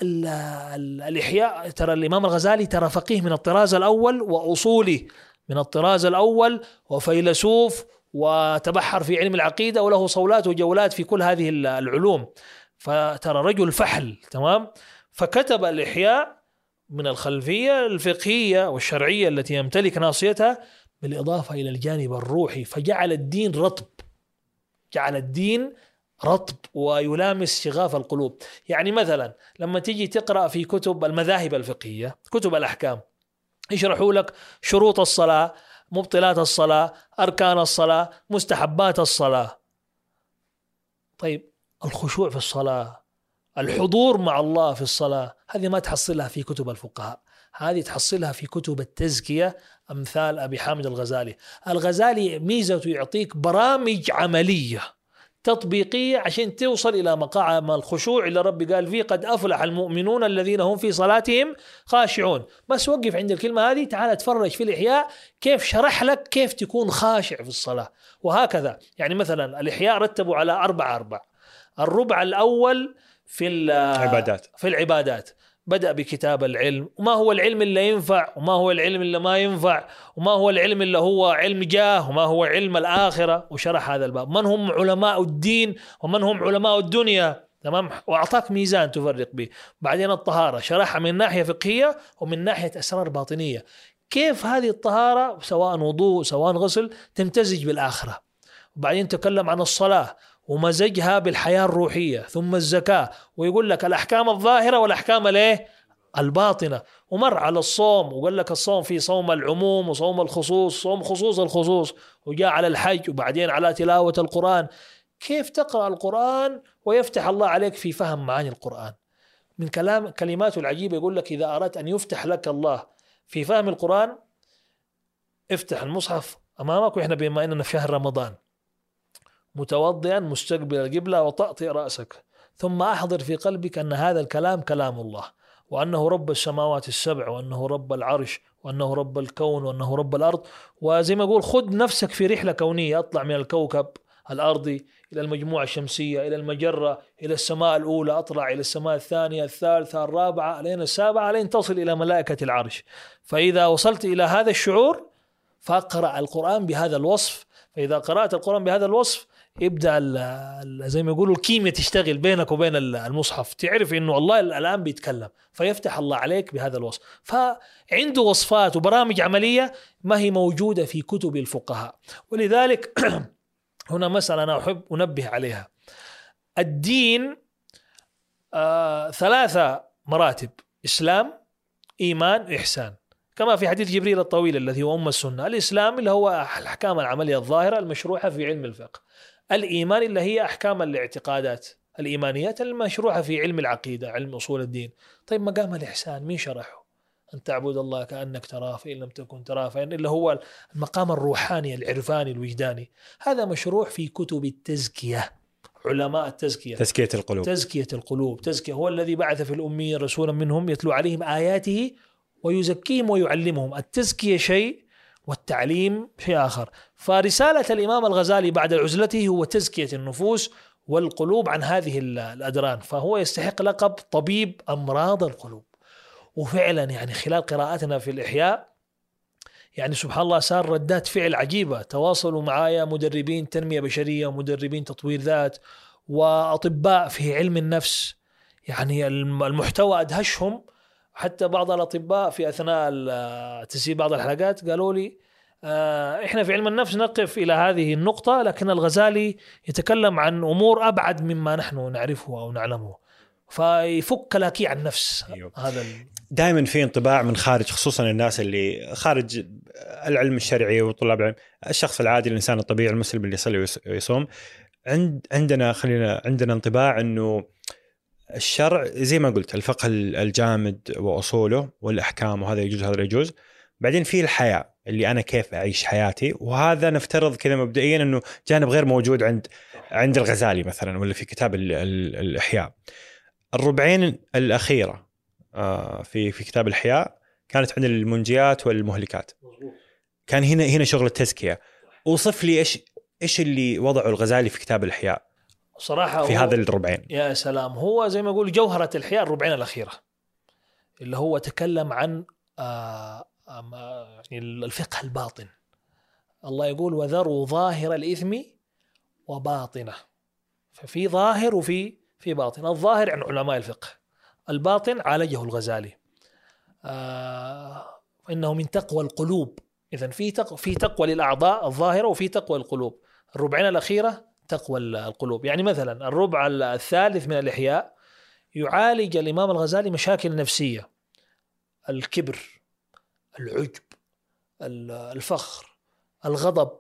الإحياء. ترى الإمام الغزالي ترى فقيه من الطراز الأول وأصولي من الطراز الأول وفيلسوف وتبحر في علم العقيدة وله صولات وجولات في كل هذه العلوم. فترى رجل فحل تمام؟ فكتب الإحياء من الخلفية الفقهية والشرعية التي يمتلك ناصيتها بالإضافة إلى الجانب الروحي فجعل الدين رطب. جعل الدين رطب ويلامس شغاف القلوب. يعني مثلا لما تيجي تقرأ في كتب المذاهب الفقهية كتب الأحكام يشرحوا لك شروط الصلاة مبطلات الصلاة أركان الصلاة مستحبات الصلاة. طيب الخشوع في الصلاة الحضور مع الله في الصلاة هذه ما تحصلها في كتب الفقهاء. هذه تحصلها في كتب التزكية أمثال أبي حامد الغزالي. الغزالي ميزته يعطيك برامج عملية. تطبيقية عشان توصل إلى مقام الخشوع اللي ربي قال فيه قد أفلح المؤمنون الذين هم في صلاتهم خاشعون. بس وقف عند الكلمة هذه تعال اتفرج في الإحياء كيف شرح لك كيف تكون خاشع في الصلاة. وهكذا يعني مثلا الإحياء رتبوا على أربع أربع. الربع الأول في العبادات في العبادات. بدأ بكتاب العلم. وما هو العلم اللي ينفع وما هو العلم اللي ما ينفع وما هو العلم اللي هو علم جاه وما هو علم الآخرة. وشرح هذا الباب. من هم علماء الدين ومن هم علماء الدنيا؟ تمام؟ وأعطاك ميزان تفرق به. بعدين الطهارة. شرحها من ناحية فقهية ومن ناحية أسرار باطنية. كيف هذه الطهارة؟ سواء وضوء سواء غسل تمتزج بالآخرة. وبعدين تكلم عن الصلاة. ومزجها بالحياة الروحية ثم الزكاة ويقول لك الأحكام الظاهرة والأحكام الايه الباطنة. ومر على الصوم وقال لك الصوم في صوم العموم وصوم الخصوص صوم خصوص الخصوص. وجاء على الحج وبعدين على تلاوة القرآن. كيف تقرأ القرآن ويفتح الله عليك في فهم معاني القرآن؟ من كلام كلماته العجيبة يقول لك إذا أردت أن يفتح لك الله في فهم القرآن افتح المصحف أمامك وإحنا بما أننا في شهر رمضان. متوضئا مستقبل القبلة وطأطئ رأسك. ثم أحضر في قلبك أن هذا الكلام كلام الله وأنه رب السماوات السبع وأنه رب العرش وأنه رب الكون وأنه رب الأرض. وزي ما أقول خذ نفسك في رحلة كونية أطلع من الكوكب الأرضي إلى المجموعة الشمسية إلى المجرة إلى السماء الأولى أطلع إلى السماء الثانية الثالثة الرابعة لين السابعة لين تصل إلى ملائكة العرش. فإذا وصلت إلى هذا الشعور فاقرأ القرآن بهذا الوصف. فإذا قرأت القرآن بهذا الوصف يبدا زي ما يقولوا الكيمياء تشتغل بينك وبين المصحف. تعرف إنه الله الآن بيتكلم فيفتح الله عليك بهذا الوصف. فعنده وصفات وبرامج عملية ما هي موجودة في كتب الفقهاء. ولذلك [CLEARS THROAT] هنا مسألة أنا أحب أنبه عليها. الدين آه ثلاثة مراتب إسلام إيمان إحسان. كما في حديث جبريل الطويل الذي هو أم السنة. الإسلام اللي هو الأحكام العملية الظاهرة المشروحة في علم الفقه. الإيمان اللي هي أحكام الاعتقادات الإيمانيات المشروعة في علم العقيدة علم أصول الدين. طيب مقام الإحسان؟ مين شرحه؟ أن تعبد الله كأنك تراه فإن لم تكن تراه فإن اللي هو المقام الروحاني العرفاني الوجداني. هذا مشروع في كتب التزكية علماء التزكية. تزكية القلوب. تزكية القلوب. تزكية هو الذي بعث في الاميين رسولا منهم يتلو عليهم آياته ويزكيهم ويعلمهم. التزكية شيء والتعليم شيء آخر. فرسالة الإمام الغزالي بعد عزلته هو تزكية النفوس والقلوب عن هذه الأدران فهو يستحق لقب طبيب أمراض القلوب. وفعلا يعني خلال قراءتنا في الإحياء يعني سبحان الله صار ردات فعل عجيبة. تواصلوا معايا مدربين تنمية بشرية ومدربين تطوير ذات وأطباء في علم النفس يعني المحتوى أدهشهم حتى بعض الأطباء في أثناء تسجيل بعض الحلقات قالوا لي آه، إحنا في علم النفس نقف إلى هذه النقطة لكن الغزالي يتكلم عن أمور أبعد مما نحن نعرفه أو نعلمه فيفك لك عن النفس أيوه. هذا دائما في انطباع من خارج خصوصا الناس اللي خارج العلم الشرعي وطلاب العلم الشخص العادي الإنسان الطبيعي المسلم اللي يصلي ويصوم عند عندنا خلينا عندنا انطباع إنه الشرع زي ما قلت الفقه الجامد وأصوله والأحكام وهذا يجوز هذا يجوز. بعدين في الحياة اللي أنا كيف أعيش حياتي؟ وهذا نفترض كذا مبدئيا إنه جانب غير موجود عند عند الغزالي مثلا ولا في كتاب الإحياء. الربعين الأخيرة آه، في في كتاب الإحياء كانت عن المنجيات والمهلكات. كان هنا هنا شغل التزكية. اوصف لي إيش إيش اللي وضعه الغزالي في كتاب الإحياء؟ صراحة في هذا الربعين. يا سلام هو زي ما يقول جوهرة الاحياء الربعين الأخيرة اللي هو تكلم عن آه يعني الفقه الباطن. الله يقول وذروا ظاهر الإثم وباطنه. ففي ظاهر وفي في باطن. الظاهر عن علماء الفقه الباطن عالجه الغزالي. آه إنه من تقوى القلوب. اذا في تقوى في تقوى للأعضاء الظاهرة وفي تقوى القلوب. الربعين الأخيرة تقوى القلوب. يعني مثلا الربع الثالث من الإحياء يعالج الإمام الغزالي مشاكل نفسية. الكبر العجب الفخر الغضب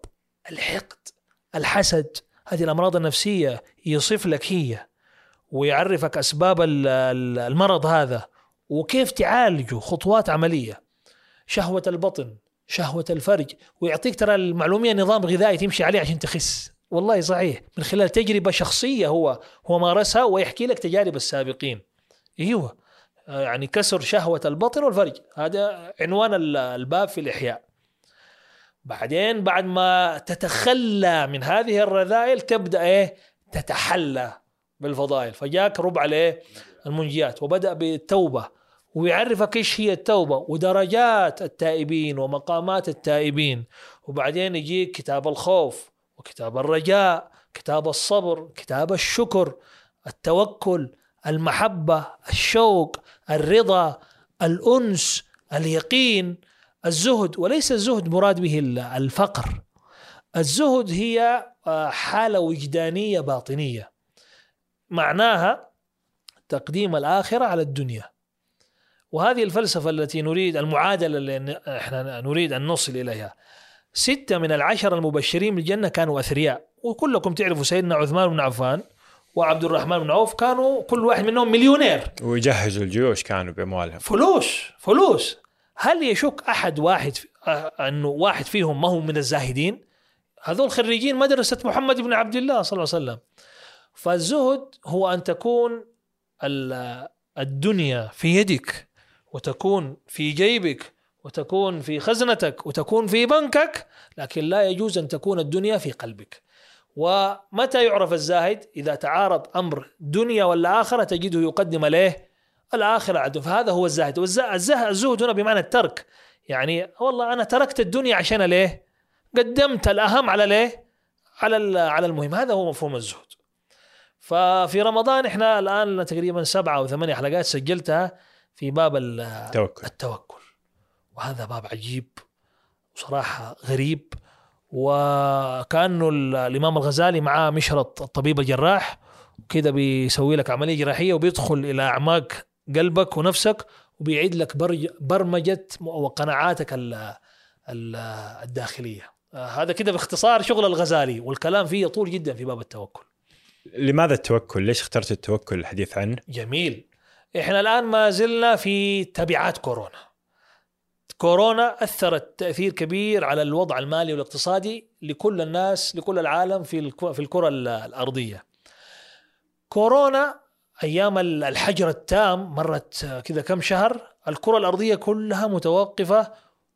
الحقد الحسد. هذه الأمراض النفسية يصف لك هي ويعرفك أسباب المرض هذا وكيف تعالجه. خطوات عملية. شهوة البطن شهوة الفرج. ويعطيك ترى المعلومية نظام غذائي تمشي عليه عشان تخس. والله صحيح من خلال تجربة شخصية هو هو مارسها ويحكي لك تجارب السابقين. أيوه يعني كسر شهوة البطن والفرج. هذا عنوان الباب في الإحياء. بعدين بعد ما تتخلى من هذه الرذائل تبدأ إيه؟ تتحلى بالفضائل. فجاك ربع الايه المنجيات وبدأ بالتوبة. ويعرفك إيش هي التوبة؟ ودرجات التائبين ومقامات التائبين. وبعدين يجيك كتاب الخوف. وكتاب الرجاء كتاب الصبر كتاب الشكر التوكل المحبة الشوق الرضا الأنس اليقين الزهد. وليس الزهد مراد به الفقر. الزهد هي آه، حالة وجدانية باطنية. معناها تقديم الآخرة على الدنيا. وهذه الفلسفة التي نريد المعادلة اللي إحنا نريد أن نصل إليها. ستة من العشرة المبشرين بالجنة كانوا أثرياء. وكلكم تعرفوا سيدنا عثمان بن عفان وعبد الرحمن بن عوف كانوا كل واحد منهم مليونير. ويجهزوا الجيوش كانوا بأموالهم. فلوس فلوس. هل يشك أحد واحد أنه واحد فيهم ما هو من الزاهدين؟ هذول خريجين مدرسة محمد بن عبد الله صلى الله عليه وسلم. فالزهد هو أن تكون الدنيا في يدك وتكون في جيبك وتكون في خزنتك وتكون في بنكك لكن لا يجوز أن تكون الدنيا في قلبك. ومتى يعرف الزاهد؟ إذا تعارض أمر دنيا ولا اخره تجده يقدم عليه الآخرة عدو. فهذا هو الزاهد. الزهد هنا بمعنى الترك. يعني والله أنا تركت الدنيا عشان ليه؟ قدمت الأهم على ليه؟ على على المهم. هذا هو مفهوم الزهد. ففي رمضان إحنا الآن تقريبا سبعة أو ثمانية حلقات سجلتها في باب التوكل. التوكل. وهذا باب عجيب وصراحة غريب وكأنه الإمام الغزالي معاه مشرط الطبيب الجراح وكذا بيسوي لك عملية جراحية وبيدخل إلى أعماق قلبك ونفسك وبيعيد لك برمجة وقناعاتك الداخلية هذا كده باختصار شغل الغزالي والكلام فيه يطول جدا في باب التوكل لماذا التوكل؟ ليش اخترت التوكل الحديث عنه؟ جميل إحنا الآن ما زلنا في تبعات كورونا كورونا أثرت تأثير كبير على الوضع المالي والاقتصادي لكل الناس لكل العالم في في الكرة الأرضية. كورونا أيام الحجر التام مرت كذا كم شهر الكرة الأرضية كلها متوقفة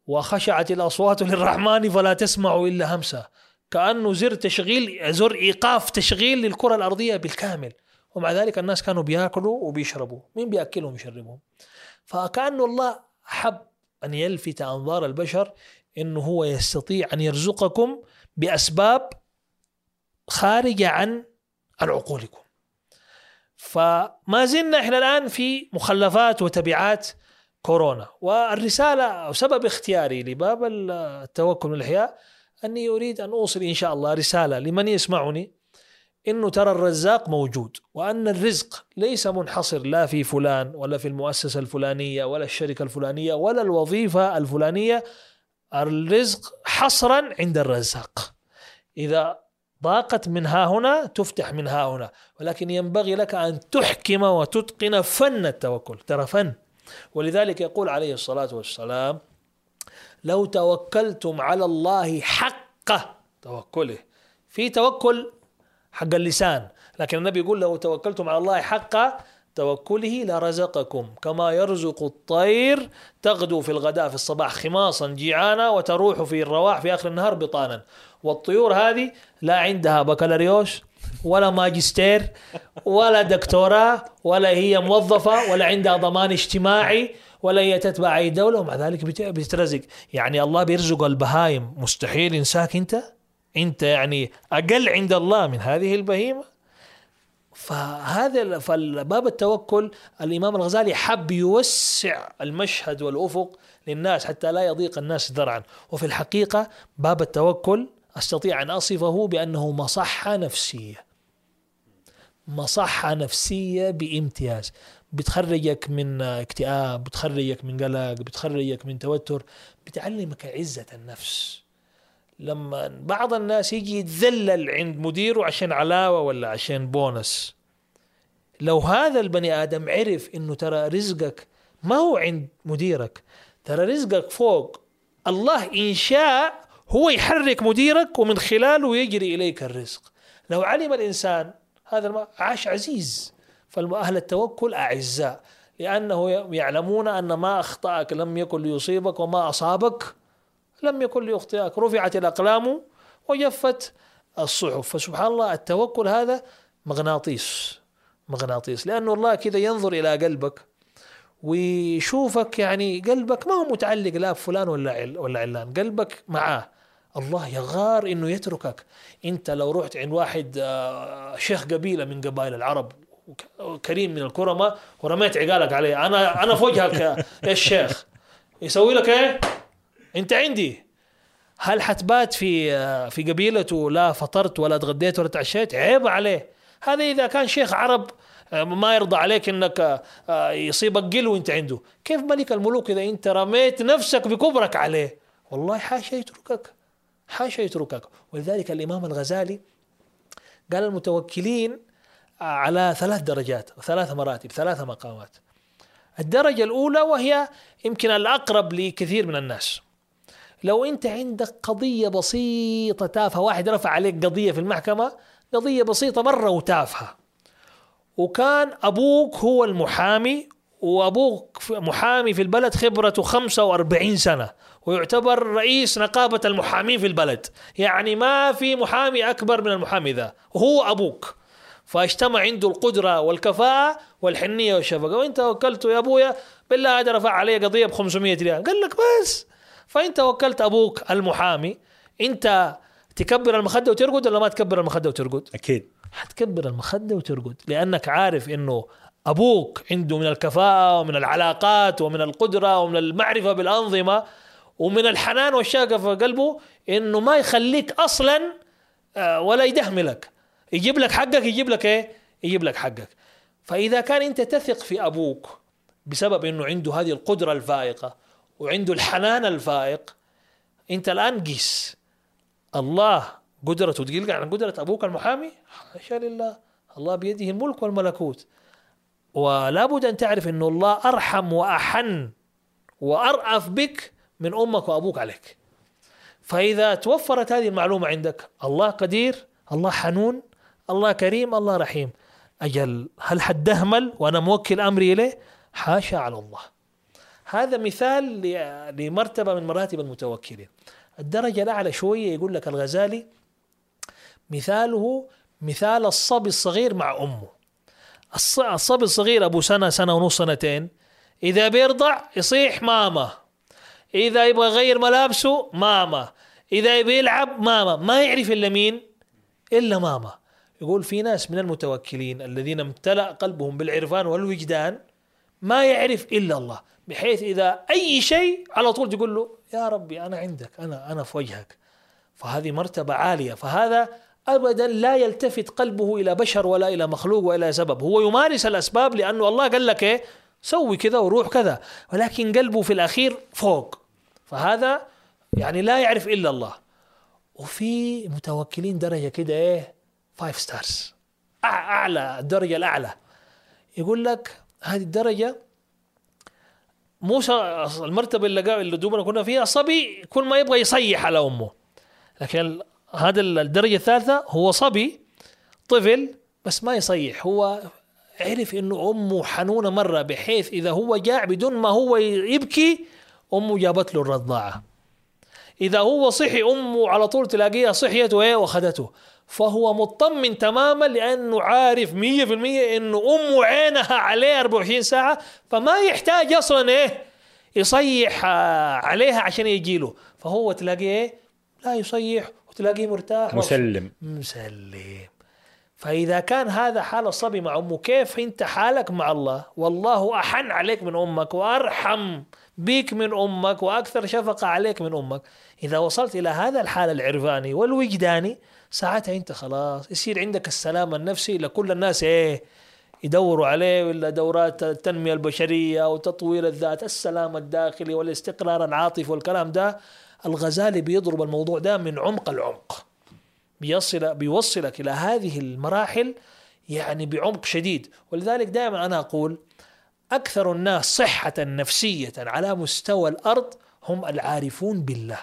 وخشعت الأصوات للرحمن فلا تسمع إلا همسة. كأنه زر تشغيل زر إيقاف تشغيل للكرة الأرضية بالكامل. ومع ذلك الناس كانوا بياكلوا وبيشربوا. مين بيأكلهم ويشربهم؟ فكأنه الله حب أن يلفت أنظار البشر انه هو يستطيع أن يرزقكم بأسباب خارجة عن عن عقولكم فما زلنا إحنا الآن في مخلفات وتبعات كورونا. والرسالة أو سبب اختياري لباب التوكل والإحياء أني أريد أن أوصل إن شاء الله رسالة لمن يسمعني إنه ترى الرزاق موجود وأن الرزق ليس منحصر لا في فلان ولا في المؤسسة الفلانية ولا الشركة الفلانية ولا الوظيفة الفلانية. الرزق حصرا عند الرزاق. إذا ضاقت من ها هنا تفتح من ها هنا ولكن ينبغي لك أن تحكم وتتقن فن التوكل. ترى فن. ولذلك يقول عليه الصلاة والسلام لو توكلتم على الله حق توكله في توكل حق اللسان. لكن النبي يقول لو توكلتم على الله حق توكله لرزقكم. كما يرزق الطير تغدو في الغداء في الصباح خماصا جيعانا وتروح في الرواح في آخر النهار بطانا. والطيور هذه لا عندها بكالوريوس ولا ماجستير ولا دكتوراه ولا هي موظفة ولا عندها ضمان اجتماعي ولا هي تتبع أي دولة. ومع ذلك بترزق. يعني الله بيرزق البهايم. مستحيل ينساك أنت. انت يعني أقل عند الله من هذه البهيمة. فهذا فالباب التوكل الإمام الغزالي حب يوسع المشهد والأفق للناس حتى لا يضيق الناس ذرعا. وفي الحقيقة باب التوكل أستطيع أن أصفه بأنه مصحه نفسيه مصحه نفسيه بامتياز. بتخرجك من اكتئاب بتخرجك من قلق بتخرجك من توتر بتعلمك عزة النفس. لما بعض الناس يجي يتذلل عند مديره عشان علاوة ولا عشان بونس. لو هذا البني آدم عرف إنه ترى رزقك ما هو عند مديرك ترى رزقك فوق. الله إن شاء هو يحرك مديرك ومن خلاله يجري إليك الرزق. لو علم الإنسان هذا عاش عزيز. فأهل التوكل أعزاء لأنه يعلمون أن ما أخطأك لم يكن ليصيبك وما أصابك لم يكن ليخطئك رفعت الأقلام وجفت الصحف. فسبحان الله التوكل هذا مغناطيس مغناطيس. لأنه الله كذا ينظر إلى قلبك ويشوفك يعني قلبك ما هو متعلق لا بفلان ولا عل ولا علان. قلبك معاه. الله يغار إنه يتركك. أنت لو رحت عند واحد آه، شيخ قبيلة من قبائل العرب كريم من الكرماء ورميت عقالك عليه. أنا أنا في وجهك يا [LAUGHS] الشيخ. يسوي لك إيه؟ انت عندي. هل حتبات في في قبيلته لا فطرت ولا تغديت ولا تعشيت؟ عيب عليه. هذا إذا كان شيخ عرب ما يرضى عليك إنك يصيبك قل وانت عنده. كيف ملك الملوك إذا أنت رميت نفسك بكبرك عليه؟ والله حاشا يتركك. حاشا يتركك. ولذلك الإمام الغزالي قال المتوكلين على ثلاث درجات ثلاث مراتب ثلاث مقامات. الدرجة الأولى وهي يمكن الأقرب لكثير من الناس. لو أنت عندك قضية بسيطة تافهة واحد رفع عليك قضية في المحكمة قضية بسيطة مرة وتافهة. وكان أبوك هو المحامي وأبوك محامي في البلد خبرته 45 سنة ويعتبر رئيس نقابة المحامين في البلد. يعني ما في محامي أكبر من المحامي ذا وهو أبوك. فاجتمع عنده القدرة والكفاءة والحنية والشفقة. وانت وكلته يا أبويا بالله هذا رفع علي قضية ب 500 ريال. قال لك بس فانت وكلت أبوك المحامي أنت تكبر المخدة وترقد ولا ما تكبر المخدة وترقد؟ أكيد. حتكبر المخدة وترقد لأنك عارف إنه أبوك عنده من الكفاءة ومن العلاقات ومن القدرة ومن المعرفة بالأنظمة ومن الحنان والشاقة في قلبه إنه ما يخليك أصلا آه، ولا يدهملك يجيب لك حقك يجيب لك إيه؟ يجيب لك حقك. فإذا كان أنت تثق في أبوك بسبب إنه عنده هذه القدرة الفائقة وعنده الحنان الفائق. انت الآن قيس. الله قدرته تقل عن قدرة أبوك المحامي؟ حاشا لله. الله بيده الملك والملكوت. ولا بد أن تعرف إنه الله أرحم وأحن وأرأف بك من أمك وأبوك عليك. فإذا توفرت هذه المعلومة عندك الله قدير الله حنون الله كريم الله رحيم. أجل هل حدهمل وأنا موكل أمري إليه؟ حاشا على الله. هذا مثال لمرتبة من مراتب المتوكلين. الدرجة الأعلى شوية يقول لك الغزالي مثاله مثال الصبي الصغير مع أمه. الص- الصبي الصغير أبو سنة سنة ونص سنتين. إذا بيرضع يصيح ماما. إذا يبغى يغير ملابسه ماما. إذا يبغى يلعب ماما. ما يعرف إلا مين؟ إلا ماما. يقول في ناس من المتوكلين الذين امتلأ قلبهم بالعرفان والوجدان ما يعرف إلا الله بحيث إذا أي شيء على طول تقول له يا ربي أنا عندك أنا أنا في وجهك. فهذه مرتبة عالية. فهذا أبدا لا يلتفت قلبه إلى بشر ولا إلى مخلوق ولا سبب. هو يمارس الأسباب لأنه الله قال لك إيه؟ سوي كذا وروح كذا. ولكن قلبه في الأخير فوق. فهذا يعني لا يعرف إلا الله. وفي متوكلين درجة كده إيه؟ five stars أعلى الدرجة الأعلى. يقول لك هذه الدرجة موسى المرتبة اللي اللي دوبنا كنا فيها صبي كل ما يبغى يصيح على أمه. لكن هذا ال- الدرجة الثالثة هو صبي طفل بس ما يصيح. هو عرف إنه أمه حنونة مرة بحيث إذا هو جاع بدون ما هو يبكي أمه جابت له الرضاعة. إذا هو صحي أمه على طول تلاقيها صحيت وايه وأخذته. فهو مطمن تماما لأنه عارف 100% انه امه عينها عليه 24 ساعة فما يحتاج أصلا إيه؟ يصيح آه، عليها عشان يجي له. فهو تلاقيه إيه؟ لا يصيح وتلاقيه مرتاح. مسلم. مسلم. فإذا كان هذا حال الصبي مع أمه كيف أنت حالك مع الله؟ والله أحن عليك من أمك وأرحم بك من أمك وأكثر شفقة عليك من أمك. إذا وصلت إلى هذا الحال العرفاني والوجداني ساعتها أنت خلاص يصير عندك السلام النفسي لكل الناس إيه يدوروا عليه ولا دورات التنمية البشرية وتطوير الذات السلام الداخلي والاستقرار العاطفي والكلام ده. الغزالي بيضرب الموضوع ده من عمق العمق بيصل بيوصلك إلى هذه المراحل يعني بعمق شديد. ولذلك دائما أنا أقول أكثر الناس صحة نفسية على مستوى الأرض هم العارفون بالله.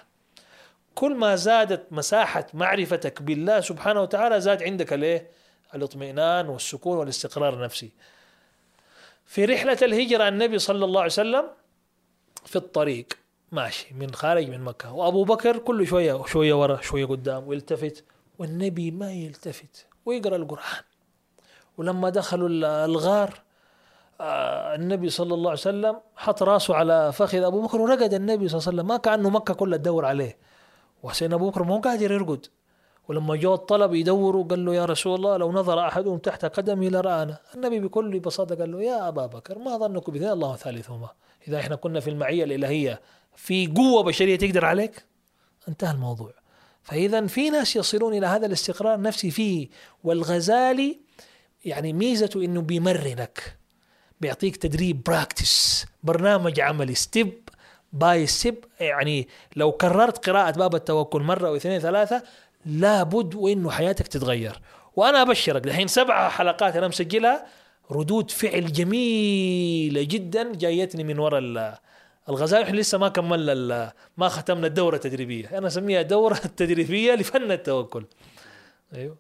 كل ما زادت مساحة معرفتك بالله سبحانه وتعالى زاد عندك الإيه؟ الاطمئنان والسكون والاستقرار النفسي. في رحلة الهجرة النبي صلى الله عليه وسلم في الطريق ماشي من خارج من مكة وأبو بكر كل شوية شوية ورا شوية قدام ويلتفت والنبي ما يلتفت ويقرأ القرآن. ولما دخلوا ال- الغار آه، النبي صلى الله عليه وسلم حط راسه على فخذ أبو بكر ورقد النبي صلى الله عليه وسلم ما كأنه مكة كلها تدور عليه. وحسين أبو بكر ما هو قادر يرقد. ولما جاء الطلب يدوروا قال له يا رسول الله لو نظر أحدهم تحت قدمي لرآنا النبي بكل بساطة قال له يا أبا بكر ما ظنك باثنين الله ثالثهما. إذا إحنا كنا في المعية الإلهية في قوة بشرية تقدر عليك؟ انتهى الموضوع. فإذا في ناس يصلون إلى هذا الاستقرار النفسي فيه والغزالي يعني ميزته إنه بيمرنك بيعطيك تدريب practice برنامج عملي step by step يعني لو كررت قراءة باب التوكل مرة أو اثنين ثلاثة لابد وإنه حياتك تتغير. وأنا أبشرك الحين سبع حلقات أنا مسجلها ردود فعل جميلة جدا جايتني من وراء ال- الغزالي إحنا لسه ما كملنا ما ختمنا الدورة التدريبية. أنا أسميها دورة [LAUGHS] تدريبية لفن التوكل. أيوه.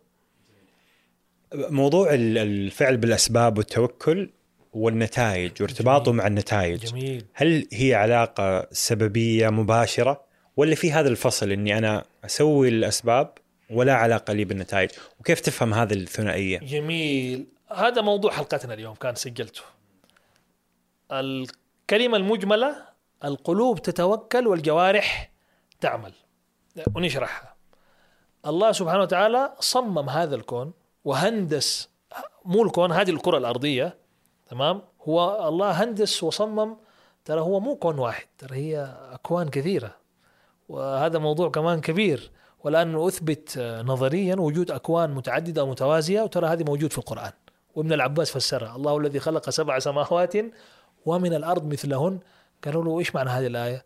موضوع ال- الفعل بالأسباب والتوكل والنتائج وارتباطه جميل. مع النتائج. جميل. هل هي علاقة سببية مباشرة ولا في هذا الفصل إني أنا أسوي الأسباب ولا علاقة لي بالنتائج؟ وكيف تفهم هذه الثنائية؟ جميل. هذا موضوع حلقتنا اليوم كان سجلته. الكلمة المجملة القلوب تتوكل والجوارح تعمل. ونشرحها. الله سبحانه وتعالى صمم هذا الكون وهندس مو الكون هذه الكرة الأرضية تمام؟ هو الله هندس وصمم ترى هو مو كون واحد ترى هي أكوان كثيرة وهذا موضوع كمان كبير. والآن أثبت نظريا وجود أكوان متعددة ومتوازية وترى هذه موجود في القرآن. وابن العباس فسرها الله الذي خلق سبع سماوات ومن الأرض مثلهن. قالوا له إيش معنى هذه الآية؟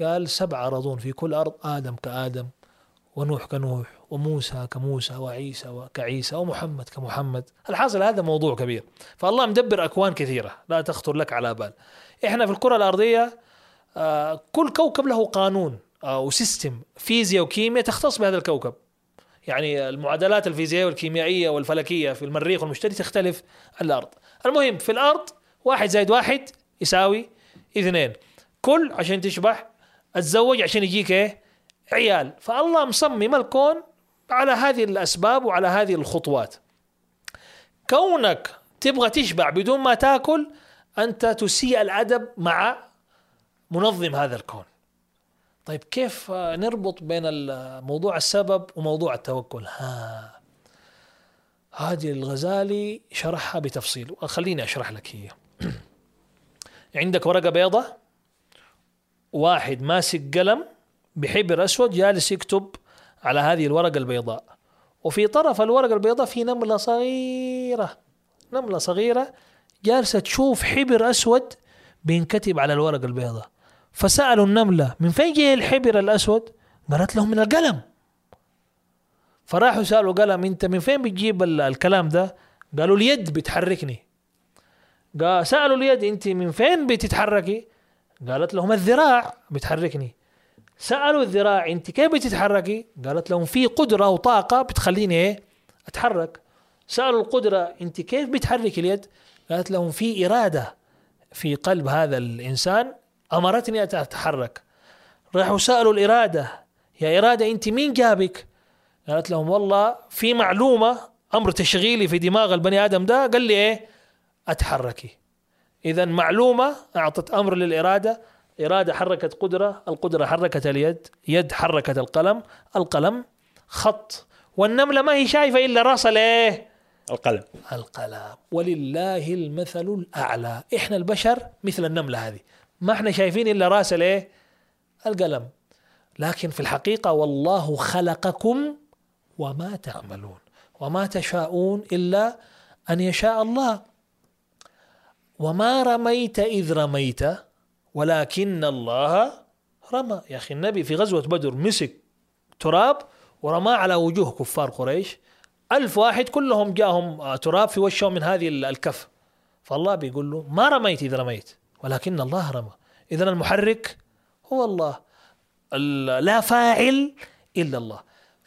قال سبع أراضون في كل أرض آدم كآدم. ونوح كنوح وموسى كموسى وعيسى كعيسى ومحمد كمحمد. الحاصل هذا موضوع كبير. فالله مدبر أكوان كثيرة. لا تخطر لك على بال. إحنا في الكرة الأرضية آه، كل كوكب له قانون أو سيستم فيزياء وكيمياء تختص بهذا الكوكب. يعني المعادلات الفيزيائية والكيميائية والفلكية في المريخ والمشتري تختلف عن الأرض. المهم في الأرض واحد زائد واحد يساوي اثنين. كل عشان تشبح أتزوج عشان يجيك إيه؟ عيال. فالله مصمم الكون على هذه الأسباب وعلى هذه الخطوات. كونك تبغى تشبع بدون ما تاكل أنت تسيء الأدب مع منظم هذا الكون. طيب كيف نربط بين موضوع السبب وموضوع التوكل؟ ها هذه الغزالي شرحها بتفصيل. خليني أشرح لك هي. [CLEARS THROAT] عندك ورقة بيضة واحد ماسك قلم بحبر أسود جالس يكتب على هذه الورقة البيضاء وفي طرف الورقة البيضاء في نملة صغيرة نملة صغيرة جالسة تشوف حبر أسود بينكتب على الورقة البيضاء فسألوا النملة من فين جاي الحبر الأسود؟ قالت لهم من القلم فراحوا سألوا قلم أنت من فين بتجيب الكلام ده؟ قالوا اليد بتحركني قال سألوا اليد أنت من فين بتتحركي؟ قالت لهم الذراع بتحركني سألوا الذراع أنت كيف بتتحركي؟ قالت لهم في قدرة وطاقة بتخليني إيه؟ أتحرك سألوا القدرة أنت كيف بتحرك اليد؟ قالت لهم في إرادة في قلب هذا الإنسان أمرتني أتحرك راحوا سألوا الإرادة يا إرادة أنت مين جابك؟ قالت لهم والله في معلومة أمر تشغيلي في دماغ البني آدم ده قال لي إيه؟ أتحركي اذا معلومة أعطت أمر للإرادة إرادة حركت قدرة القدرة حركت اليد يد حركت القلم القلم خط والنملة ما هي شايفة إلا رأس الايه القلم. القلم. ولله المثل الأعلى. إحنا البشر مثل النملة هذه. ما إحنا شايفين إلا رأس الايه القلم. لكن في الحقيقة والله خلقكم وما تعملون وما تشاءون إلا أن يشاء الله. وما رميت إذ رميت. ولكن الله رمى. يا أخي النبي في غزوة بدر مسك تراب ورماه على وجوه كفار قريش. ألف واحد كلهم جاهم تراب في وشهم من هذه الكف. فالله بيقول له ما رميت إذا رميت ولكن الله رمى. إذا المحرك هو الله لا فاعل إلا الله.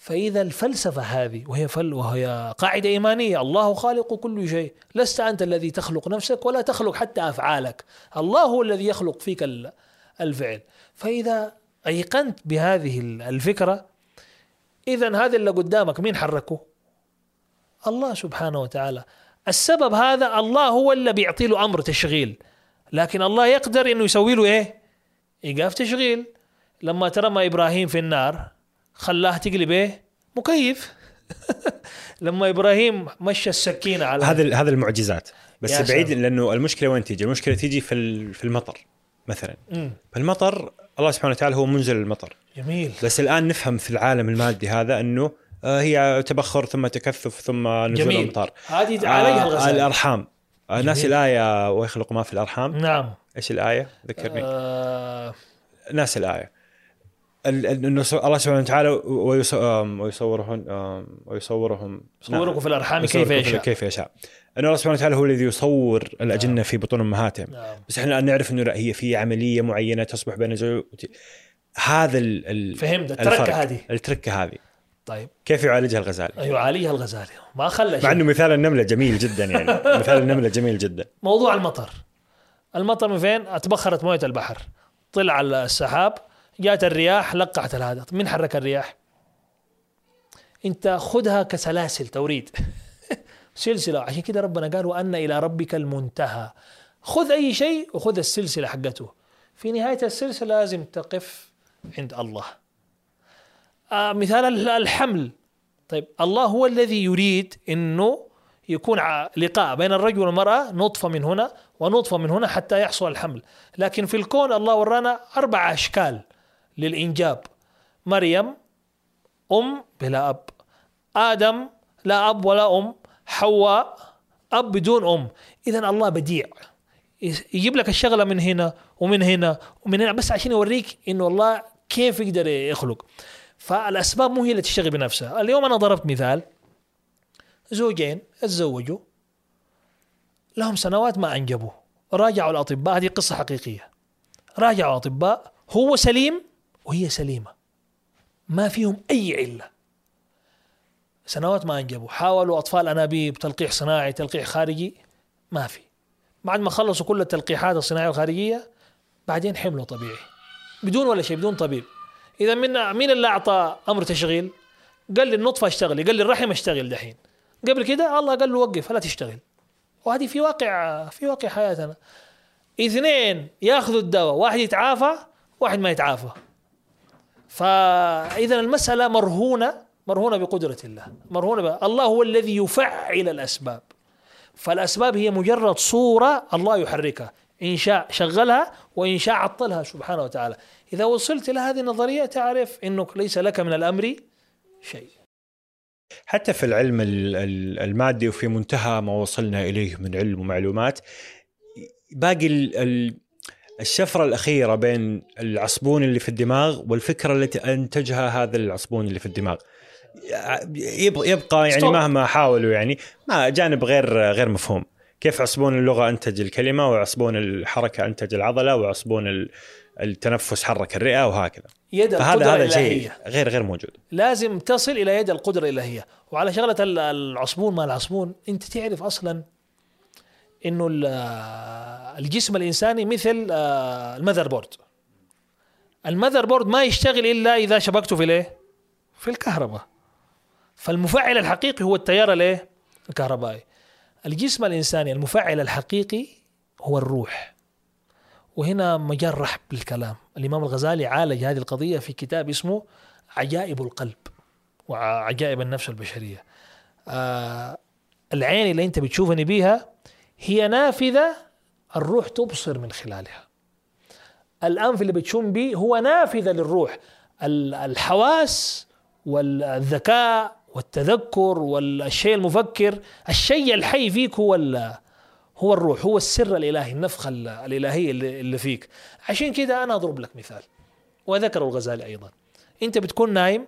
فإذا الفلسفة هذه وهي فل وهي قاعدة إيمانية الله خالق كل شيء لست أنت الذي تخلق نفسك ولا تخلق حتى أفعالك. الله هو الذي يخلق فيك الفعل. فإذا أيقنت بهذه الفكرة إذا هذا اللي قدامك مين حركه؟ الله سبحانه وتعالى. السبب هذا الله هو اللي بيعطي له أمر تشغيل. لكن الله يقدر إنه يسوي له إيه؟ إيقاف تشغيل. لما ترمى إبراهيم في النار خلاه تقلب إيه؟ مكيف. [LAUGHS] لما إبراهيم مشى السكينة على هذا هذا المعجزات. بس بعيد لأنه المشكلة وين تيجي؟ المشكلة تيجي في في المطر مثلا. مم. فالمطر الله سبحانه وتعالى هو منزل المطر. جميل. بس الآن نفهم في العالم المادي هذا أنه آه، هي تبخر ثم تكثف ثم نزول جميل. الأمطار. هذه عليها آه الغزال. الأرحام. آه ناس الآية ويخلق ما في الأرحام؟ نعم. إيش الآية؟ ذكرني. آه. ناس الآية. ال- ال- إنه الله سبحانه وتعالى ويصورهم ويصورهم. صوركم في الأرحام يصوركم كيف يشاء. كيف يشاء. إنه الله سبحانه وتعالى هو الذي يصور الأجنة في بطون أمهاتهم. نعم. بس إحنا الآن نعرف إنه لا هي في عملية معينة تصبح بين الزوج هذا ال فهمت التركة. هذه. التركة هذه. طيب. كيف يعالجها الغزالي؟ يعالجها الغزالي. ما خلى مع. إنه مثال النملة جميل جدا يعني. [LAUGHS] مثال النملة جميل جدا. موضوع المطر. المطر من فين؟ أتبخرت موية البحر. طلع السحاب جات الرياح لقعت هذا مين حرك الرياح؟ انت خذها كسلاسل توريد. [LAUGHS] سلسلة. عشان كده ربنا قال وأن إلى ربك المنتهى. خذ أي شيء وخذ السلسلة حقته. في نهاية السلسلة لازم تقف عند الله. آه مثال ال- الحمل. طيب الله هو الذي يريد إنه يكون لقاء بين الرجل والمرأة نطفة من هنا ونطفة من هنا حتى يحصل الحمل. لكن في الكون الله ورانا أربع أشكال. للإنجاب. مريم أم بلا أب. آدم لا أب ولا أم. حواء أب بدون أم. اذا الله بديع. يجيب لك الشغلة من هنا ومن هنا ومن هنا بس عشان يوريك إنه الله كيف يقدر يخلق. فالأسباب مو هي اللي تشتغل بنفسها. اليوم أنا ضربت مثال. زوجين اتزوجوا. لهم سنوات ما أنجبوا. راجعوا الأطباء. هذه قصة حقيقية. راجعوا الأطباء. هو سليم وهي سليمة. ما فيهم أي علة. سنوات ما أنجبوا. حاولوا أطفال أنابيب تلقيح صناعي تلقيح خارجي ما في. بعد ما خلصوا كل التلقيحات الصناعية والخارجية بعدين حملوا طبيعي. بدون ولا شيء بدون طبيب. إذا من مين اللي أعطى أمر تشغيل؟ قال لي النطفة اشتغلي قال لي الرحم اشتغل دحين. قبل كده الله قال له وقف لا تشتغل. وهذه في واقع في واقع حياتنا. اثنين ياخذوا الدواء واحد يتعافى واحد ما يتعافى. فاذا المسألة مرهونة مرهونة بقدرة الله مرهونة ب... الله هو الذي يفعل الأسباب. فالأسباب هي مجرد صورة الله يحركها إن شاء شغلها وإن شاء عطلها سبحانه وتعالى. إذا وصلت إلى هذه النظرية تعرف إنك ليس لك من الأمر شيء. حتى في العلم ال- ال- المادي وفي منتهى ما وصلنا إليه من علم ومعلومات باقي ال- ال- الشفرة الأخيرة بين العصبون اللي في الدماغ والفكرة التي أنتجها هذا العصبون اللي في الدماغ. يبقى, يبقى يعني. مهما حاولوا يعني ما جانب غير غير مفهوم. كيف عصبون اللغة أنتج الكلمة وعصبون الحركة أنتج العضلة وعصبون ال- التنفس حرك الرئة وهكذا. يد فهذا هذا شيء غير غير موجود. لازم تصل إلى يد القدرة الإلهية. وعلى شغلة ال- العصبون ما العصبون أنت تعرف أصلا إنه ال- الجسم الإنساني مثل آه، ال motherboard ال motherboard ما يشتغل إلا إذا شبكته في الايه؟ في الكهرباء. فالمفعل الحقيقي هو التيار الايه؟ الكهربائي. الجسم الإنساني المفعل الحقيقي هو الروح. وهنا مجال رحب بالكلام. الإمام الغزالي عالج هذه القضية في كتاب اسمه عجائب القلب وعجائب النفس البشرية. آه العين اللي أنت بتشوفني بيها هي نافذة الروح تبصر من خلالها. الأنف اللي بتشم به هو نافذة للروح. ال- الحواس والذكاء والتذكر والشيء المفكر الشيء الحي فيك هو هو الروح هو السر الإلهي النفخه ال- الالهيه اللي فيك. عشان كده أنا أضرب لك مثال وذكره الغزالي أيضا. أنت بتكون نايم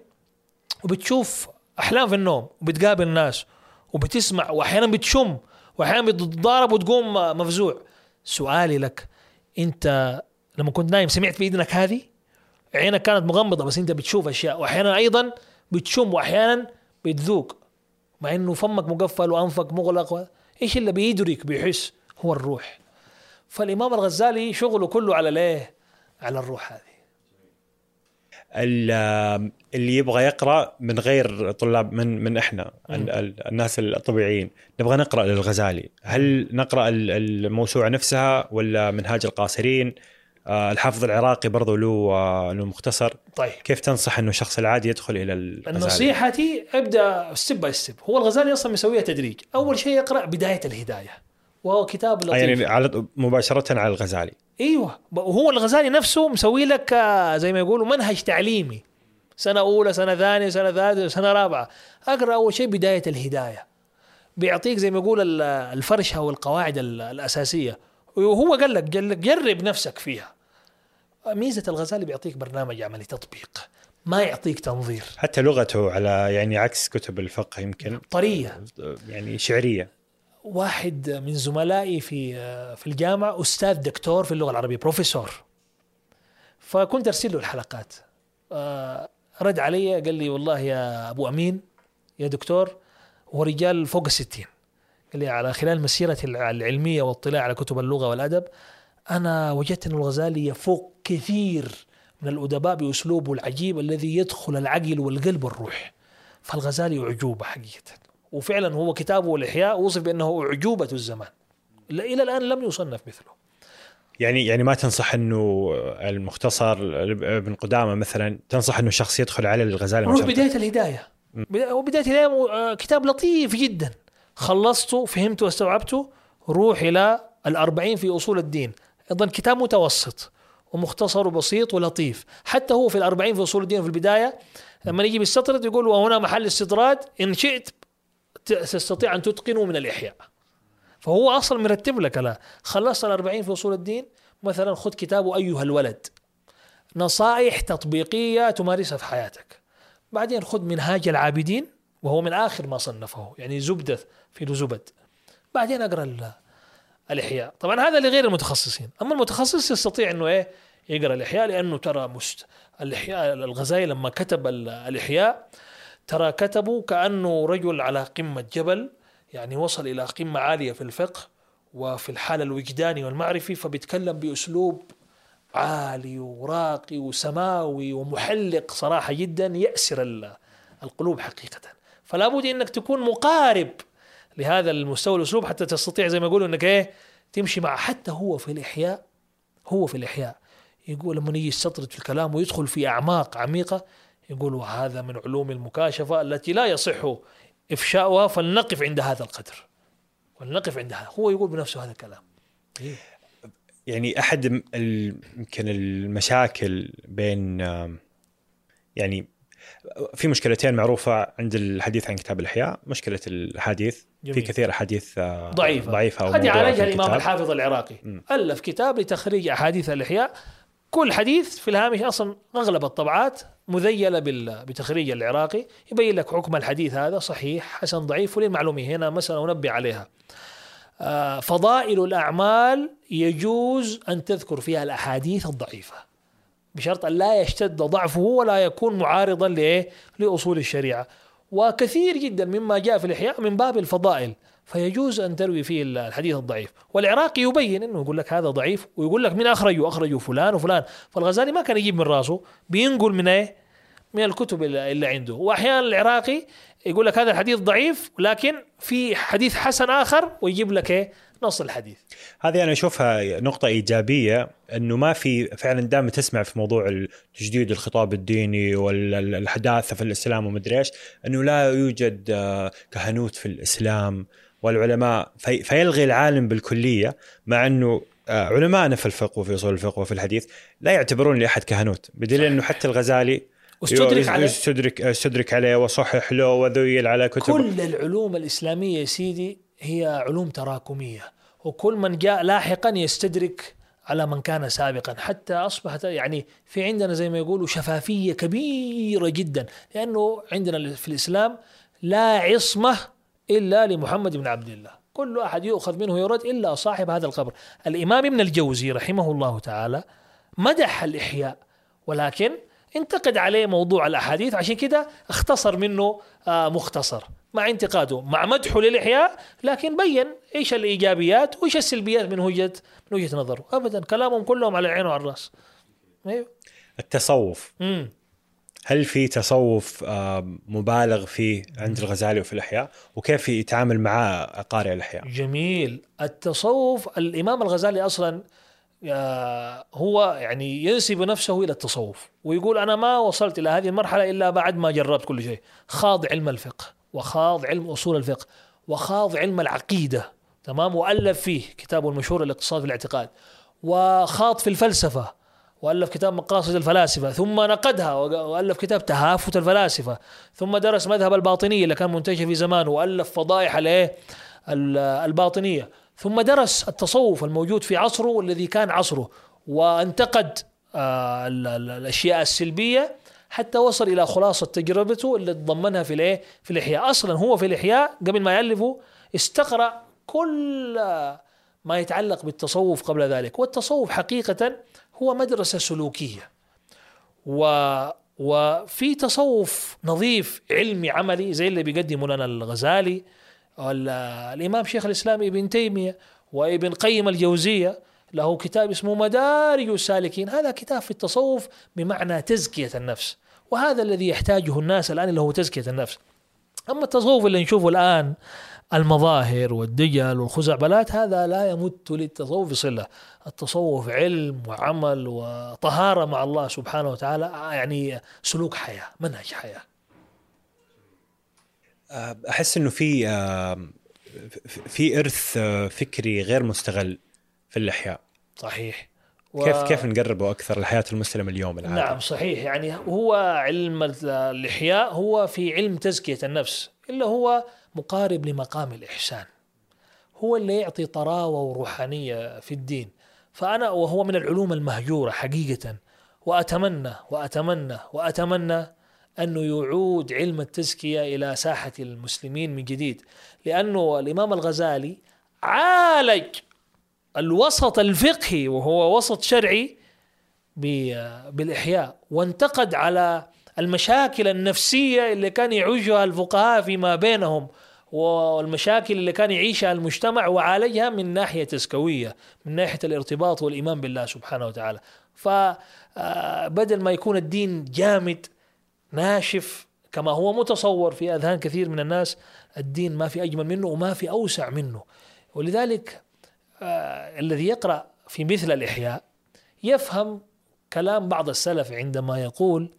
وبتشوف أحلام في النوم وبتقابل ناس وبتسمع واحيانا بتشم وأحيانا بتتضارب وتقوم مفزوع. سؤالي لك أنت لما كنت نايم سمعت باذنك هذه؟ عينك كانت مغمضة بس أنت بتشوف أشياء وأحيانا أيضا بتشم وأحيانا بتذوق مع إنه فمك مقفل وأنفك مغلق. إيش اللي بيدرك بيحس؟ هو الروح. فالإمام الغزالي شغله كله على الايه على الروح هذه. اللي يبغى يقرأ من غير طلاب من من إحنا ال- ال- الناس الطبيعيين. نبغى نقرأ للغزالي. هل نقرأ ال- الموسوعة نفسها ولا منهاج القاصدين؟ آه، الحافظ العراقي برضو له آه، له مختصر. طيب. كيف تنصح إنه الشخص العادي يدخل إلى الغزالي؟ نصيحتي ابدأ step by step هو الغزالي أصلا مسويها تدريج. أول شيء يقرأ بداية الهداية. وهو كتاب آه، لطيف. يعني على مباشرة على الغزالي. أيوه. وهو الغزالي نفسه مسوي لك آه، زي ما يقولوا منهج تعليمي. سنة أولى سنة ثانية سنة ثالثة سنة رابعة. أقرأ أول شيء بداية الهداية. بيعطيك زي ما يقول ال- الفرشة والقواعد ال- الأساسية. وهو قال لك قال لك جرب نفسك فيها. ميزة الغزالي بيعطيك برنامج عملي تطبيق. ما يعطيك تنظير. حتى لغته على يعني عكس كتب الفقه يمكن. طرية. يعني شعرية. واحد من زملائي في في الجامعة أستاذ دكتور في اللغة العربية بروفيسور. فكنت أرسل له الحلقات. آه، رد علي قال لي والله يا أبو أمين يا دكتور هو رجال فوق الستين. قال لي على خلال مسيرتي الع- العلمية واطلاع على كتب اللغة والأدب أنا وجدت إن الغزالي يفوق كثير من الأدباء بأسلوبه العجيب الذي يدخل العقل والقلب والروح فالغزالي أعجوبة حقيقة. وفعلا هو كتابه الإحياء وصف بأنه أعجوبة الزمان. إلى الآن لم يصنف مثله. يعني يعني ما تنصح إنه المختصر ابن قدامة مثلا تنصح إنه الشخص يدخل على الغزالي روح؟ بداية الهداية. بدا- وبدايه الهداية آه، كتاب لطيف جدا. خلصته فهمته واستوعبته روح إلى الأربعين في أصول الدين. أيضا كتاب متوسط ومختصر وبسيط ولطيف. حتى هو في الأربعين في أصول الدين في البداية لما يجي بالسطرد يقول وهنا محل استطراد إن شئت تستطيع أن تتقنه من الإحياء. فهو أصلا مرتب لك لا. خلصت الأربعين في أصول الدين مثلا خذ كتابه أيها الولد. نصائح تطبيقية تمارسها في حياتك. بعدين خذ منهاج العابدين وهو من آخر ما صنفه يعني زبدة في زبد. بعدين أقرأ ال- الإحياء. طبعا هذا لغير المتخصصين. أما المتخصص يستطيع إنه إيه يقرأ الإحياء لأنه ترى مست الإحياء الغزالي لما كتب ال- الإحياء ترى كتبه كأنه رجل على قمة جبل يعني وصل إلى قمة عالية في الفقه وفي الحالة الوجداني والمعرفي فبيتكلم بأسلوب عالي وراقي وسماوي ومحلق صراحة جدا يأسر ال- القلوب حقيقة. فلا بد أنك تكون مقارب لهذا المستوى الأسلوب حتى تستطيع زي ما يقولوا أنك إيه تمشي مع حتى هو في الإحياء هو في الإحياء. يقول لما يجي يستطرد في الكلام ويدخل في أعماق عميقة يقول وهذا من علوم المكاشفة التي لا يصح إفشاؤها فلنقف عند هذا القدر ولنقف عند هذا هو يقول بنفسه هذا الكلام إيه. يعني أحد م- ال- يمكن المشاكل بين يعني في مشكلتين معروفة عند الحديث عن كتاب الإحياء مشكلة الاحاديث في. كثير أحاديث آه، ضعيفة ضعيفة أو هذه عالجها الإمام. الحافظ العراقي مم. ألف كتاب لتخريج أحاديث الإحياء كل حديث في الهامش أصلا أغلب الطبعات مذيلة بال- بتخريج العراقي يبين لك حكم الحديث هذا صحيح حسن ضعيف وللمعلومة هنا مسألة أنبه عليها آه، فضائل الأعمال يجوز أن تذكر فيها الأحاديث الضعيفة بشرط أن لا يشتد ضعفه ولا يكون معارضا لإيه؟ لأصول الشريعة وكثير جدا مما جاء في الإحياء من باب الفضائل فيجوز أن تروي فيه الحديث الضعيف. والعراقي يبين أنه يقول لك هذا ضعيف ويقول لك من أخرجه أخرجه فلان وفلان. فالغزالي ما كان يجيب من راسه بينقل من إيه؟ من الكتب اللي عنده. واحيانا العراقي يقول لك هذا الحديث ضعيف لكن في حديث حسن آخر ويجيب لك إيه؟ نص الحديث. هذه أنا أشوفها نقطة إيجابية إنه ما في فعلا دائما تسمع في موضوع تجديد الخطاب الديني والحداثه في الإسلام ومدري إيش إنه لا يوجد آه، كهنوت في الإسلام والعلماء في فيلغي العالم بالكلية مع إنه آه، علماءنا في الفقه وفي أصول الفقه وفي الحديث لا يعتبرون لأحد كهنوت بدليل إنه حتى الغزالي واستدرك عليه. استدرك استدرك عليه وصحح له وذيل على كتب. كل العلوم الإسلامية يا سيدي هي علوم تراكمية وكل من جاء لاحقا يستدرك على من كان سابقا حتى أصبحت يعني في عندنا زي ما يقولوا شفافية كبيرة جدا لأنه عندنا في الإسلام لا عصمة إلا لمحمد بن عبد الله كل أحد يؤخذ منه يرد إلا صاحب هذا القبر. الإمام ابن الجوزي رحمه الله تعالى مدح الإحياء ولكن انتقد عليه موضوع الأحاديث عشان كده اختصر منه آه مختصر. مع انتقاده مع مدحه للإحياء لكن بين إيش الإيجابيات وإيش السلبيات من وجهة من وجهة نظره. ابدا كلامهم كلهم على العين وعلى الرأس. أيوه التصوف. امم هل في تصوف آه، مبالغ فيه عند الغزالي وفي الإحياء؟ وكيف يتعامل مع قارئ الإحياء؟ جميل. التصوف الإمام الغزالي أصلا آه، هو يعني ينسب نفسه إلى التصوف ويقول أنا ما وصلت إلى هذه المرحلة إلا بعد ما جربت كل شيء. خاض علم الفقه وخاض علم أصول الفقه وخاض علم العقيدة تمام؟ وألف فيه كتابه المشهور الاقتصاد في الاعتقاد وخاض في الفلسفة وألف كتاب مقاصد الفلاسفة ثم نقدها وألف كتاب تهافت الفلاسفة ثم درس مذهب الباطنية اللي كان منتشر في زمانه وألف فضائح الايه الباطنية. ثم درس التصوف الموجود في عصره والذي كان عصره وانتقد آه، ال- ال- الأشياء السلبية حتى وصل إلى خلاصة تجربته اللي تضمنها في الإيه؟ في الإحياء. أصلا هو في الإحياء قبل ما يألفه استقرأ كل ما يتعلق بالتصوف قبل ذلك. والتصوف حقيقة هو مدرسة سلوكية. و وفي تصوف نظيف علمي عملي زي اللي بيقدمه لنا الغزالي وال- الإمام شيخ الإسلام ابن تيمية وابن قيم الجوزية. له كتاب اسمه مدارج السالكين. هذا كتاب في التصوف بمعنى تزكية النفس وهذا الذي يحتاجه الناس الآن اللي هو تزكية النفس. أما التصوف اللي نشوفه الآن المظاهر والدجل والخزعبلات هذا لا يمت للتصوف صلة. التصوف علم وعمل وطهارة مع الله سبحانه وتعالى يعني سلوك حياة منهج حياة. آه، أحس أنه في آه، في إرث آه، فكري غير مستغل. في الإحياء. صحيح. كيف كيف نقربه أكثر لحياة المسلم اليوم العادي نعم صحيح. يعني هو علم الإحياء هو في علم تزكية النفس إلا هو مقارب لمقام الإحسان. هو اللي يعطي طراوة وروحانية في الدين. فأنا وهو من العلوم المهجورة حقيقة وأتمنى وأتمنى وأتمنى أنه يعود علم التزكية إلى ساحة المسلمين من جديد. لأنه الإمام الغزالي عالج الوسط الفقهي وهو وسط شرعي بالإحياء وانتقد على المشاكل النفسية اللي كان يعيشها الفقهاء فيما بينهم والمشاكل اللي كان يعيشها المجتمع وعالجها من ناحية تسكويه من ناحية الارتباط والإيمان بالله سبحانه وتعالى. فبدل ما يكون الدين جامد ناشف كما هو متصور في أذهان كثير من الناس الدين ما في أجمل منه وما في أوسع منه. ولذلك آه الذي يقرأ في مثل الإحياء يفهم كلام بعض السلف عندما يقول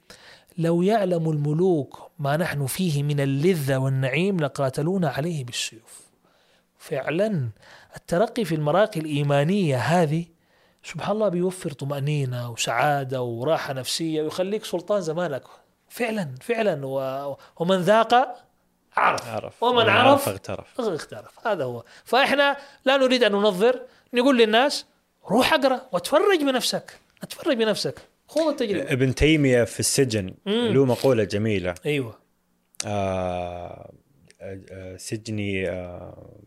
لو يعلم الملوك ما نحن فيه من اللذة والنعيم لقاتلونا عليه بالسيوف. فعلا الترقي في المراقي الإيمانية هذه سبحان الله بيوفر طمأنينة وسعادة وراحة نفسية ويخليك سلطان زمانك. فعلا فعلا ومن ذاق عرف, عرف. ومن عرف اغترف اغترف هذا هو. فإحنا لا نريد أن ننظر نقول للناس روح أقرأ واتفرج بنفسك. اتفرج بنفسك. خذ التجربه ابن تيمية في السجن له مقولة جميلة. أيوه. آه آه سجني آه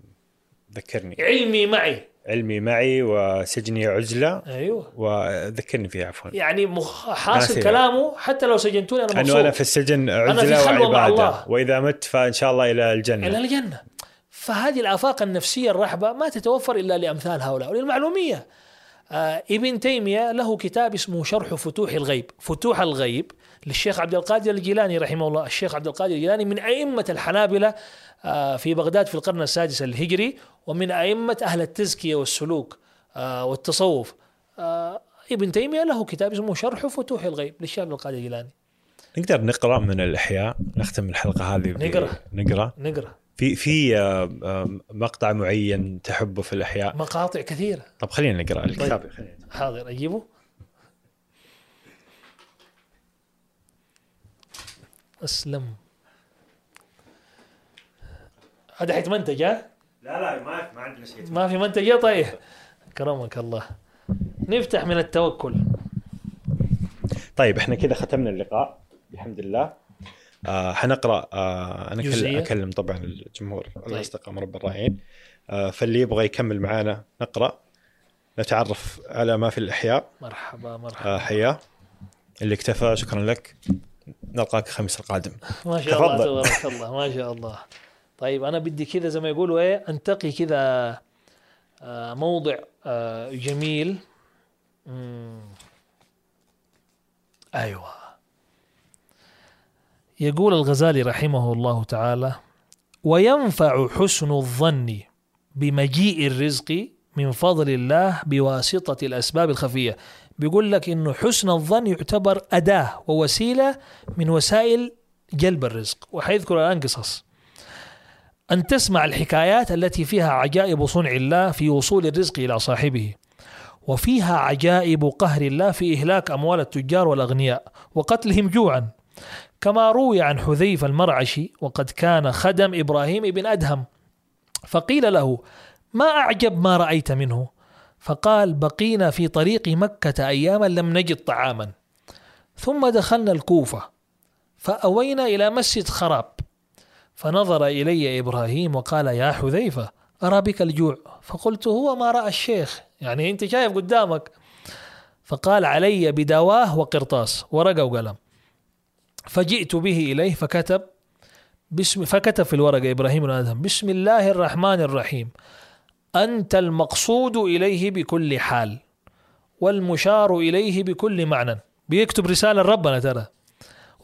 ذكرني. علمي معي. علمي معي وسجني عزلة. أيوه. وذكرني فيها عفوا. يعني مخ... حاصل. كلامه حتى لو سجنتوني أنا مبسوط. انه أنا في السجن في عزلة خلوة مع وعبادة. الله. وإذا مت فإن شاء الله إلى الجنة. إلى الجنة. فهذه الآفاق النفسية الرحبة ما تتوفر إلا لأمثال هؤلاء وللمعلومية. ابن تيمية له كتاب اسمه شرح فتوح الغيب. فتوح الغيب للشيخ عبد القادر الجيلاني رحمه الله. الشيخ عبد القادر الجيلاني من أئمة الحنابلة آه في بغداد في القرن السادس الهجري ومن أئمة أهل التزكية والسلوك آه والتصوف. آه ابن تيمية له كتاب اسمه شرح فتوح الغيب للشيخ عبد القادر الجيلاني. نقدر نقرأ من الإحياء نختم الحلقة هذه نقرأ. نقرأ. نقرأ. في في آه، آه، مقطع معين تحبه في الأحياء. مقاطع كثيرة. طب خلينا نقرأ الكتاب. خلينا. حاضر أجيبه؟ أسلم. هذا حيتمنتج ها؟ لا لا ما ما عندنا شيء. ما في منتج؟ طيب. كرمك الله. نفتح من التوكل. طيب إحنا كذا ختمنا اللقاء. بحمد الله. آه حنقرأ آه أنا جزئية؟ أكلم, اكلم طبعا الجمهور الاصدقاء مربى الراعين آه فاللي يبغى يكمل معانا نقرأ. نتعرف على ما في الأحياء. مرحبا مرحبا. آه حياه اللي اكتفى شكرا لك. نلقاك الخميس القادم. ما شاء الله. تبارك الله ما شاء الله. طيب أنا بدي كذا زي ما يقولوا إيه أنتقي كذا آه، موضع آه، جميل. مم. أيوه. يقول الغزالي رحمه الله تعالى وينفع حسن الظن بمجيء الرزق من فضل الله بواسطة الأسباب الخفية؟ بيقول لك إنه حسن الظن يعتبر أداة ووسيلة من وسائل جلب الرزق. وحيذكر الآن قصص. أن تسمع الحكايات التي فيها عجائب صنع الله في وصول الرزق إلى صاحبه وفيها عجائب قهر الله في إهلاك أموال التجار والأغنياء وقتلهم جوعا. كما روي عن حذيفة المرعشي وقد كان خدم إبراهيم بن أدهم فقيل له ما أعجب ما رأيت منه؟ فقال بقينا في طريق مكة أياما لم نجد طعاما ثم دخلنا الكوفة فأوينا إلى مسجد خراب فنظر إلي إبراهيم وقال يا حذيفة أرى بك الجوع؟ فقلت هو ما رأى الشيخ يعني أنت شايف قدامك. فقال علي بدواه وقرطاس. ورقة وقلم فجئت به إليه فكتب بسم فكتب في الورقة إبراهيم آدم بسم الله الرحمن الرحيم. أنت المقصود إليه بكل حال والمشار إليه بكل معنى. بيكتب رسالة ربنا ترى.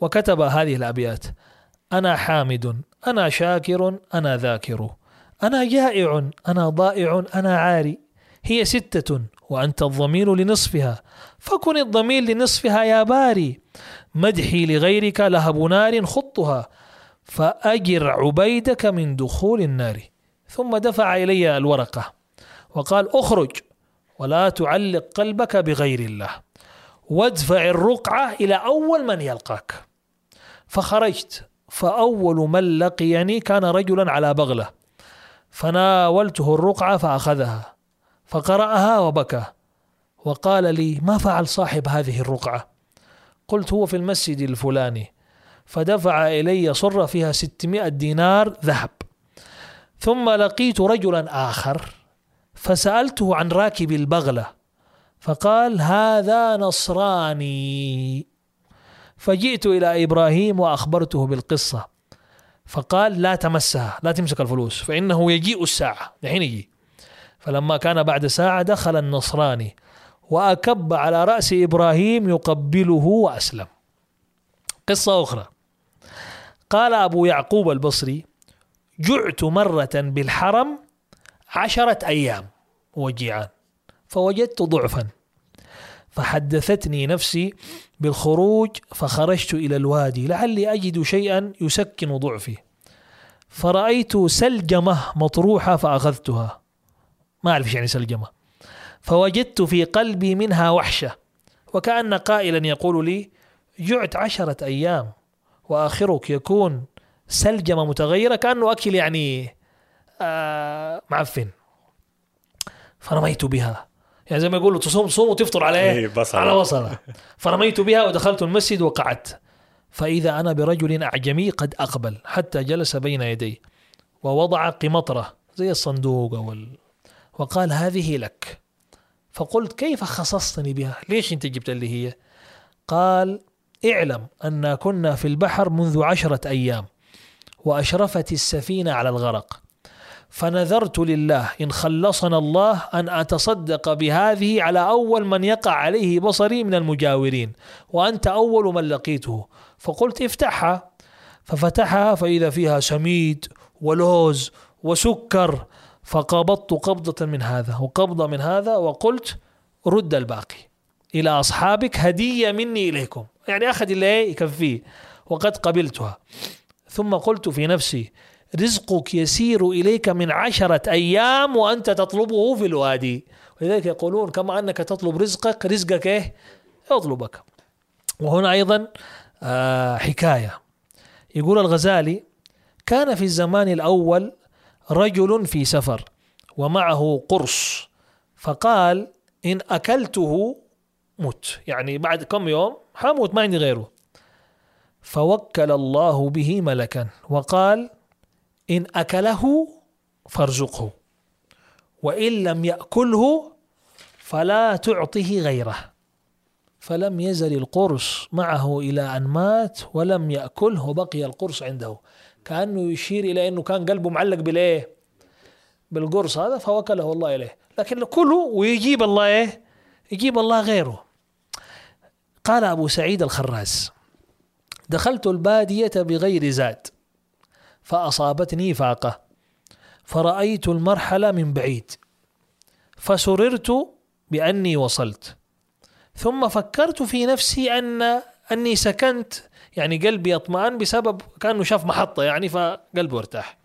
وكتب هذه الأبيات. أنا حامد أنا شاكر أنا ذاكر. أنا جائع أنا ضائع أنا عاري. هي ستة وأنت الضمير لنصفها. فكن الضمير لنصفها يا باري. مدحي لغيرك لهب نار خطها فأجر عبيدك من دخول النار. ثم دفع إلي الورقة وقال أخرج ولا تعلق قلبك بغير الله وادفع الرقعة إلى أول من يلقاك. فخرجت فأول من لقيني كان رجلا على بغلة فناولته الرقعة فأخذها فقرأها وبكى وقال لي ما فعل صاحب هذه الرقعة؟ قلت هو في المسجد الفلاني. فدفع إلي صرة فيها ستمائة دينار ذهب. ثم لقيت رجلا آخر فسألته عن راكب البغلة. فقال هذا نصراني. فجئت إلى إبراهيم وأخبرته بالقصة. فقال لا تمسها لا تمسك الفلوس فإنه يجيء الساعة. الحين يجي. فلما كان بعد ساعة دخل النصراني. وأكب على رأس إبراهيم يقبله وأسلم. قصة أخرى. قال أبو يعقوب البصري جعت مرة بالحرم عشرة أيام وجيعان فوجدت ضعفا فحدثتني نفسي بالخروج فخرجت إلى الوادي لعلي أجد شيئا يسكن ضعفي فرأيت سلجمة مطروحة فأخذتها. ما أعرف يعني سلجمة. فوجدت في قلبي منها وحشة. وكأن قائلا يقول لي جعت عشرة أيام وآخرك يكون سلجمة متغيرة كأنه أكل يعني آه معفن. فرميت بها. يعني زي ما يقولوا تصوم تصوم وتفطر على إيه، إيه؟ بصلة. على بصلة. فرميت بها ودخلت المسجد وقعدت. فإذا أنا برجل أعجمي قد أقبل حتى جلس بين يدي ووضع قمطرة زي الصندوق أو ال... وقال هذه لك. فقلت كيف خصصتني بها؟ ليش أنت جبت لي هي؟ قال اعلم أن كنا في البحر منذ عشرة أيام وأشرفت السفينة على الغرق. فنذرت لله إن خلصنا الله أن أتصدق بهذه على أول من يقع عليه بصري من المجاورين وأنت أول من لقيته. فقلت افتحها. ففتحها فإذا فيها سميد ولوز وسكر فقبضت قبضة من هذا وقبضة من هذا وقلت رد الباقي إلى أصحابك هدية مني إليكم. يعني أخذ اللي يكفيه وقد قبلتها. ثم قلت في نفسي رزقك يسير إليك من عشرة أيام وأنت تطلبه في الوادي. ولذلك يقولون كما أنك تطلب رزقك رزقك إيه؟ يطلبك. وهنا أيضا آه حكاية. يقول الغزالي كان في الزمان الأول رجل في سفر ومعه قرص فقال إن أكلته مت. يعني بعد كم يوم حموت ما عندي غيره. فوكل الله به ملكا وقال إن أكله فارزقه وإن لم يأكله فلا تعطه غيره. فلم يزل القرص معه إلى أن مات ولم يأكله وبقي القرص عنده. كأنه يشير إلى أنه كان قلبه معلق بالإيه بالقرص هذا فوكله الله إليه. لكن كله ويجيب الله إيه؟ يجيب الله غيره. قال أبو سعيد الخراز دخلت البادية بغير زاد فأصابتني فاقة فرأيت المرحلة من بعيد فسررت بأني وصلت ثم فكرت في نفسي أن أني سكنت يعني قلبي اطمأن بسبب كأنه شاف محطة يعني فقلبه ارتاح.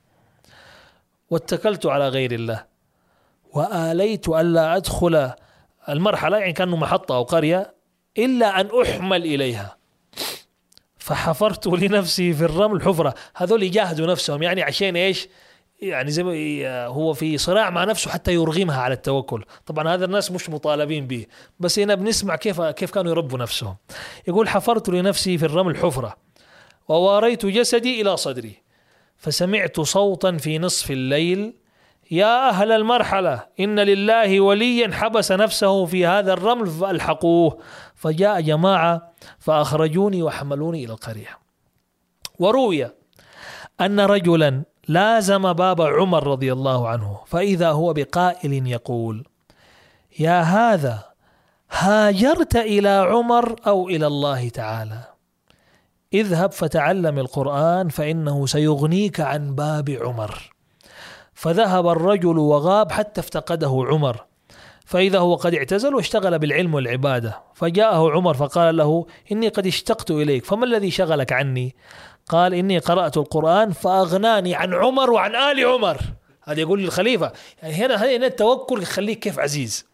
واتكلت على غير الله. وآليت ألا أدخل المرحلة يعني كأنه محطة أو قرية إلا أن أحمل إليها. فحفرت لنفسي في الرمل حفرة. هذول يجاهدوا نفسهم يعني عشان إيش؟ يعني زي ما هو في صراع مع نفسه حتى يرغمها على التوكل. طبعا هذا الناس مش مطالبين به. بس هنا بنسمع كيف كيف كانوا يربوا نفسهم. يقول حفرت لنفسي في الرمل حفرة وواريت جسدي إلى صدري فسمعت صوتا في نصف الليل يا أهل المرحلة إن لله وليا حبس نفسه في هذا الرمل فألحقوه فجاء جماعة فأخرجوني وحملوني إلى القرية وروي أن رجلا لازم باب عمر رضي الله عنه فإذا هو بقائل يقول يا هذا هاجرت إلى عمر أو إلى الله تعالى؟ اذهب فتعلم القرآن فإنه سيغنيك عن باب عمر. فذهب الرجل وغاب حتى افتقده عمر. فإذا هو قد اعتزل واشتغل بالعلم والعبادة فجاءه عمر فقال له إني قد اشتقت إليك فما الذي شغلك عني؟ قال إني قرأت القرآن فأغناني عن عمر وعن آل عمر. هذا يقول للخليفة. يعني هنا هنا التوكل يخليك كيف عزيز.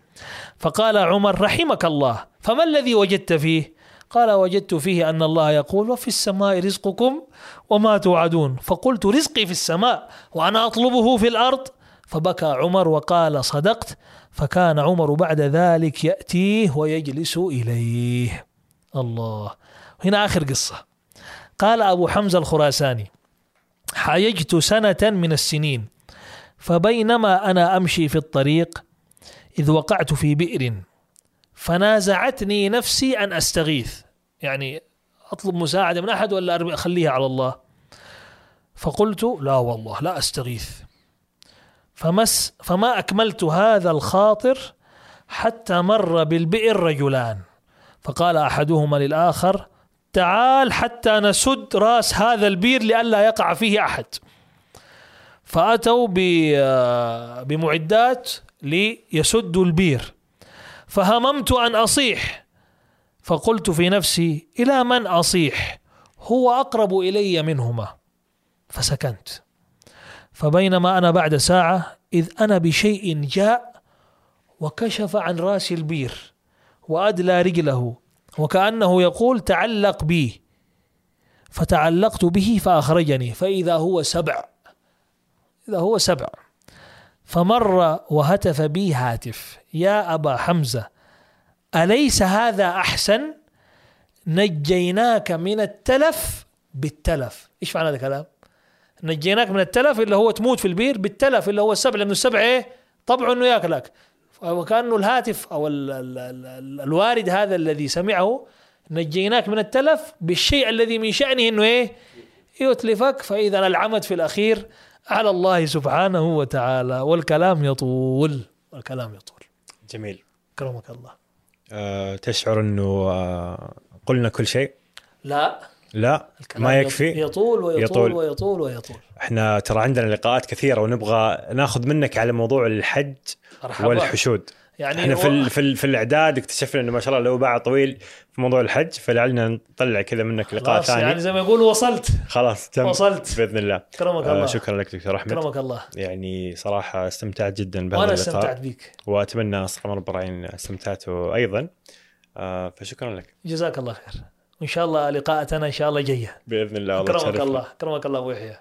فقال عمر رحمك الله. فما الذي وجدت فيه? قال وجدت فيه أن الله يقول وفي السماء رزقكم وما توعدون. فقلت رزقي في السماء وأنا أطلبه في الأرض. فبكى عمر وقال صدقت. فكان عمر بعد ذلك يأتيه ويجلس إليه. الله. هنا آخر قصة. قال أبو حمزة الخراساني حايجت سنة من السنين فبينما أنا أمشي في الطريق إذ وقعت في بئر فنازعتني نفسي أن أستغيث. يعني أطلب مساعدة من أحد ولا أخليها على الله؟ فقلت لا والله لا أستغيث. فمس فما أكملت هذا الخاطر حتى مر بالبئر رجلان. فقال أحدهما للآخر تعال حتى نسد راس هذا البير لئلا يقع فيه أحد. فأتوا بمعدات ليسدوا البير. فهممت أن أصيح. فقلت في نفسي إلى من أصيح؟ هو أقرب إلي منهما. فسكنت. فبينما أنا بعد ساعة إذ أنا بشيء جاء وكشف عن رأس البير وأدلى رجله. وكأنه يقول تعلق بي فتعلقت به فأخرجني فإذا هو سبع إذا هو سبع. فمر وهتف بي هاتف. يا أبا حمزة أليس هذا أحسن؟ نجيناك من التلف بالتلف. إيش معنى هذا الكلام؟ نجيناك من التلف اللي هو تموت في البير بالتلف اللي هو السبع لأنه السبع إيه؟ طبعه انه ياكلك وكانه الهاتف أو ال ال ال ال الوارد هذا الذي سمعه نجيناك من التلف بالشيء الذي من شأنه إنه إيه؟ يتلفك. فإذا العمد في الأخير على الله سبحانه وتعالى والكلام يطول الكلام يطول. جميل. كرمك الله. أه تشعر إنه أه قلنا كل شيء؟ لا. لا. ما يكفي؟ يطول ويطول, يطول. ويطول ويطول. إحنا ترى عندنا لقاءات كثيرة ونبغى ناخذ منك على موضوع الحج. والحشود يعني إحنا في هو- ال في, ال في الإعداد اكتشفنا إنه ما شاء الله له باع طويل في موضوع الحج فلعلنا نطلع كذا منك لقاء خلاص ثاني. يعني زي ما يقولوا وصلت. خلاص تم. وصلت. بإذن الله. كرمك آه الله. شكرا لك دكتور أحمد. كرمك الله. يعني صراحة استمتعت جدا بهذا وأنا استمتعت بك وأتمنى اصحاب رب العالمين استمتعتوا أيضا. آه فشكرا لك. جزاك الله خير. وإن شاء الله لقاءتنا إن شاء الله جاية. بإذن الله كرمك. الله. كرمك الله أبو يحيى.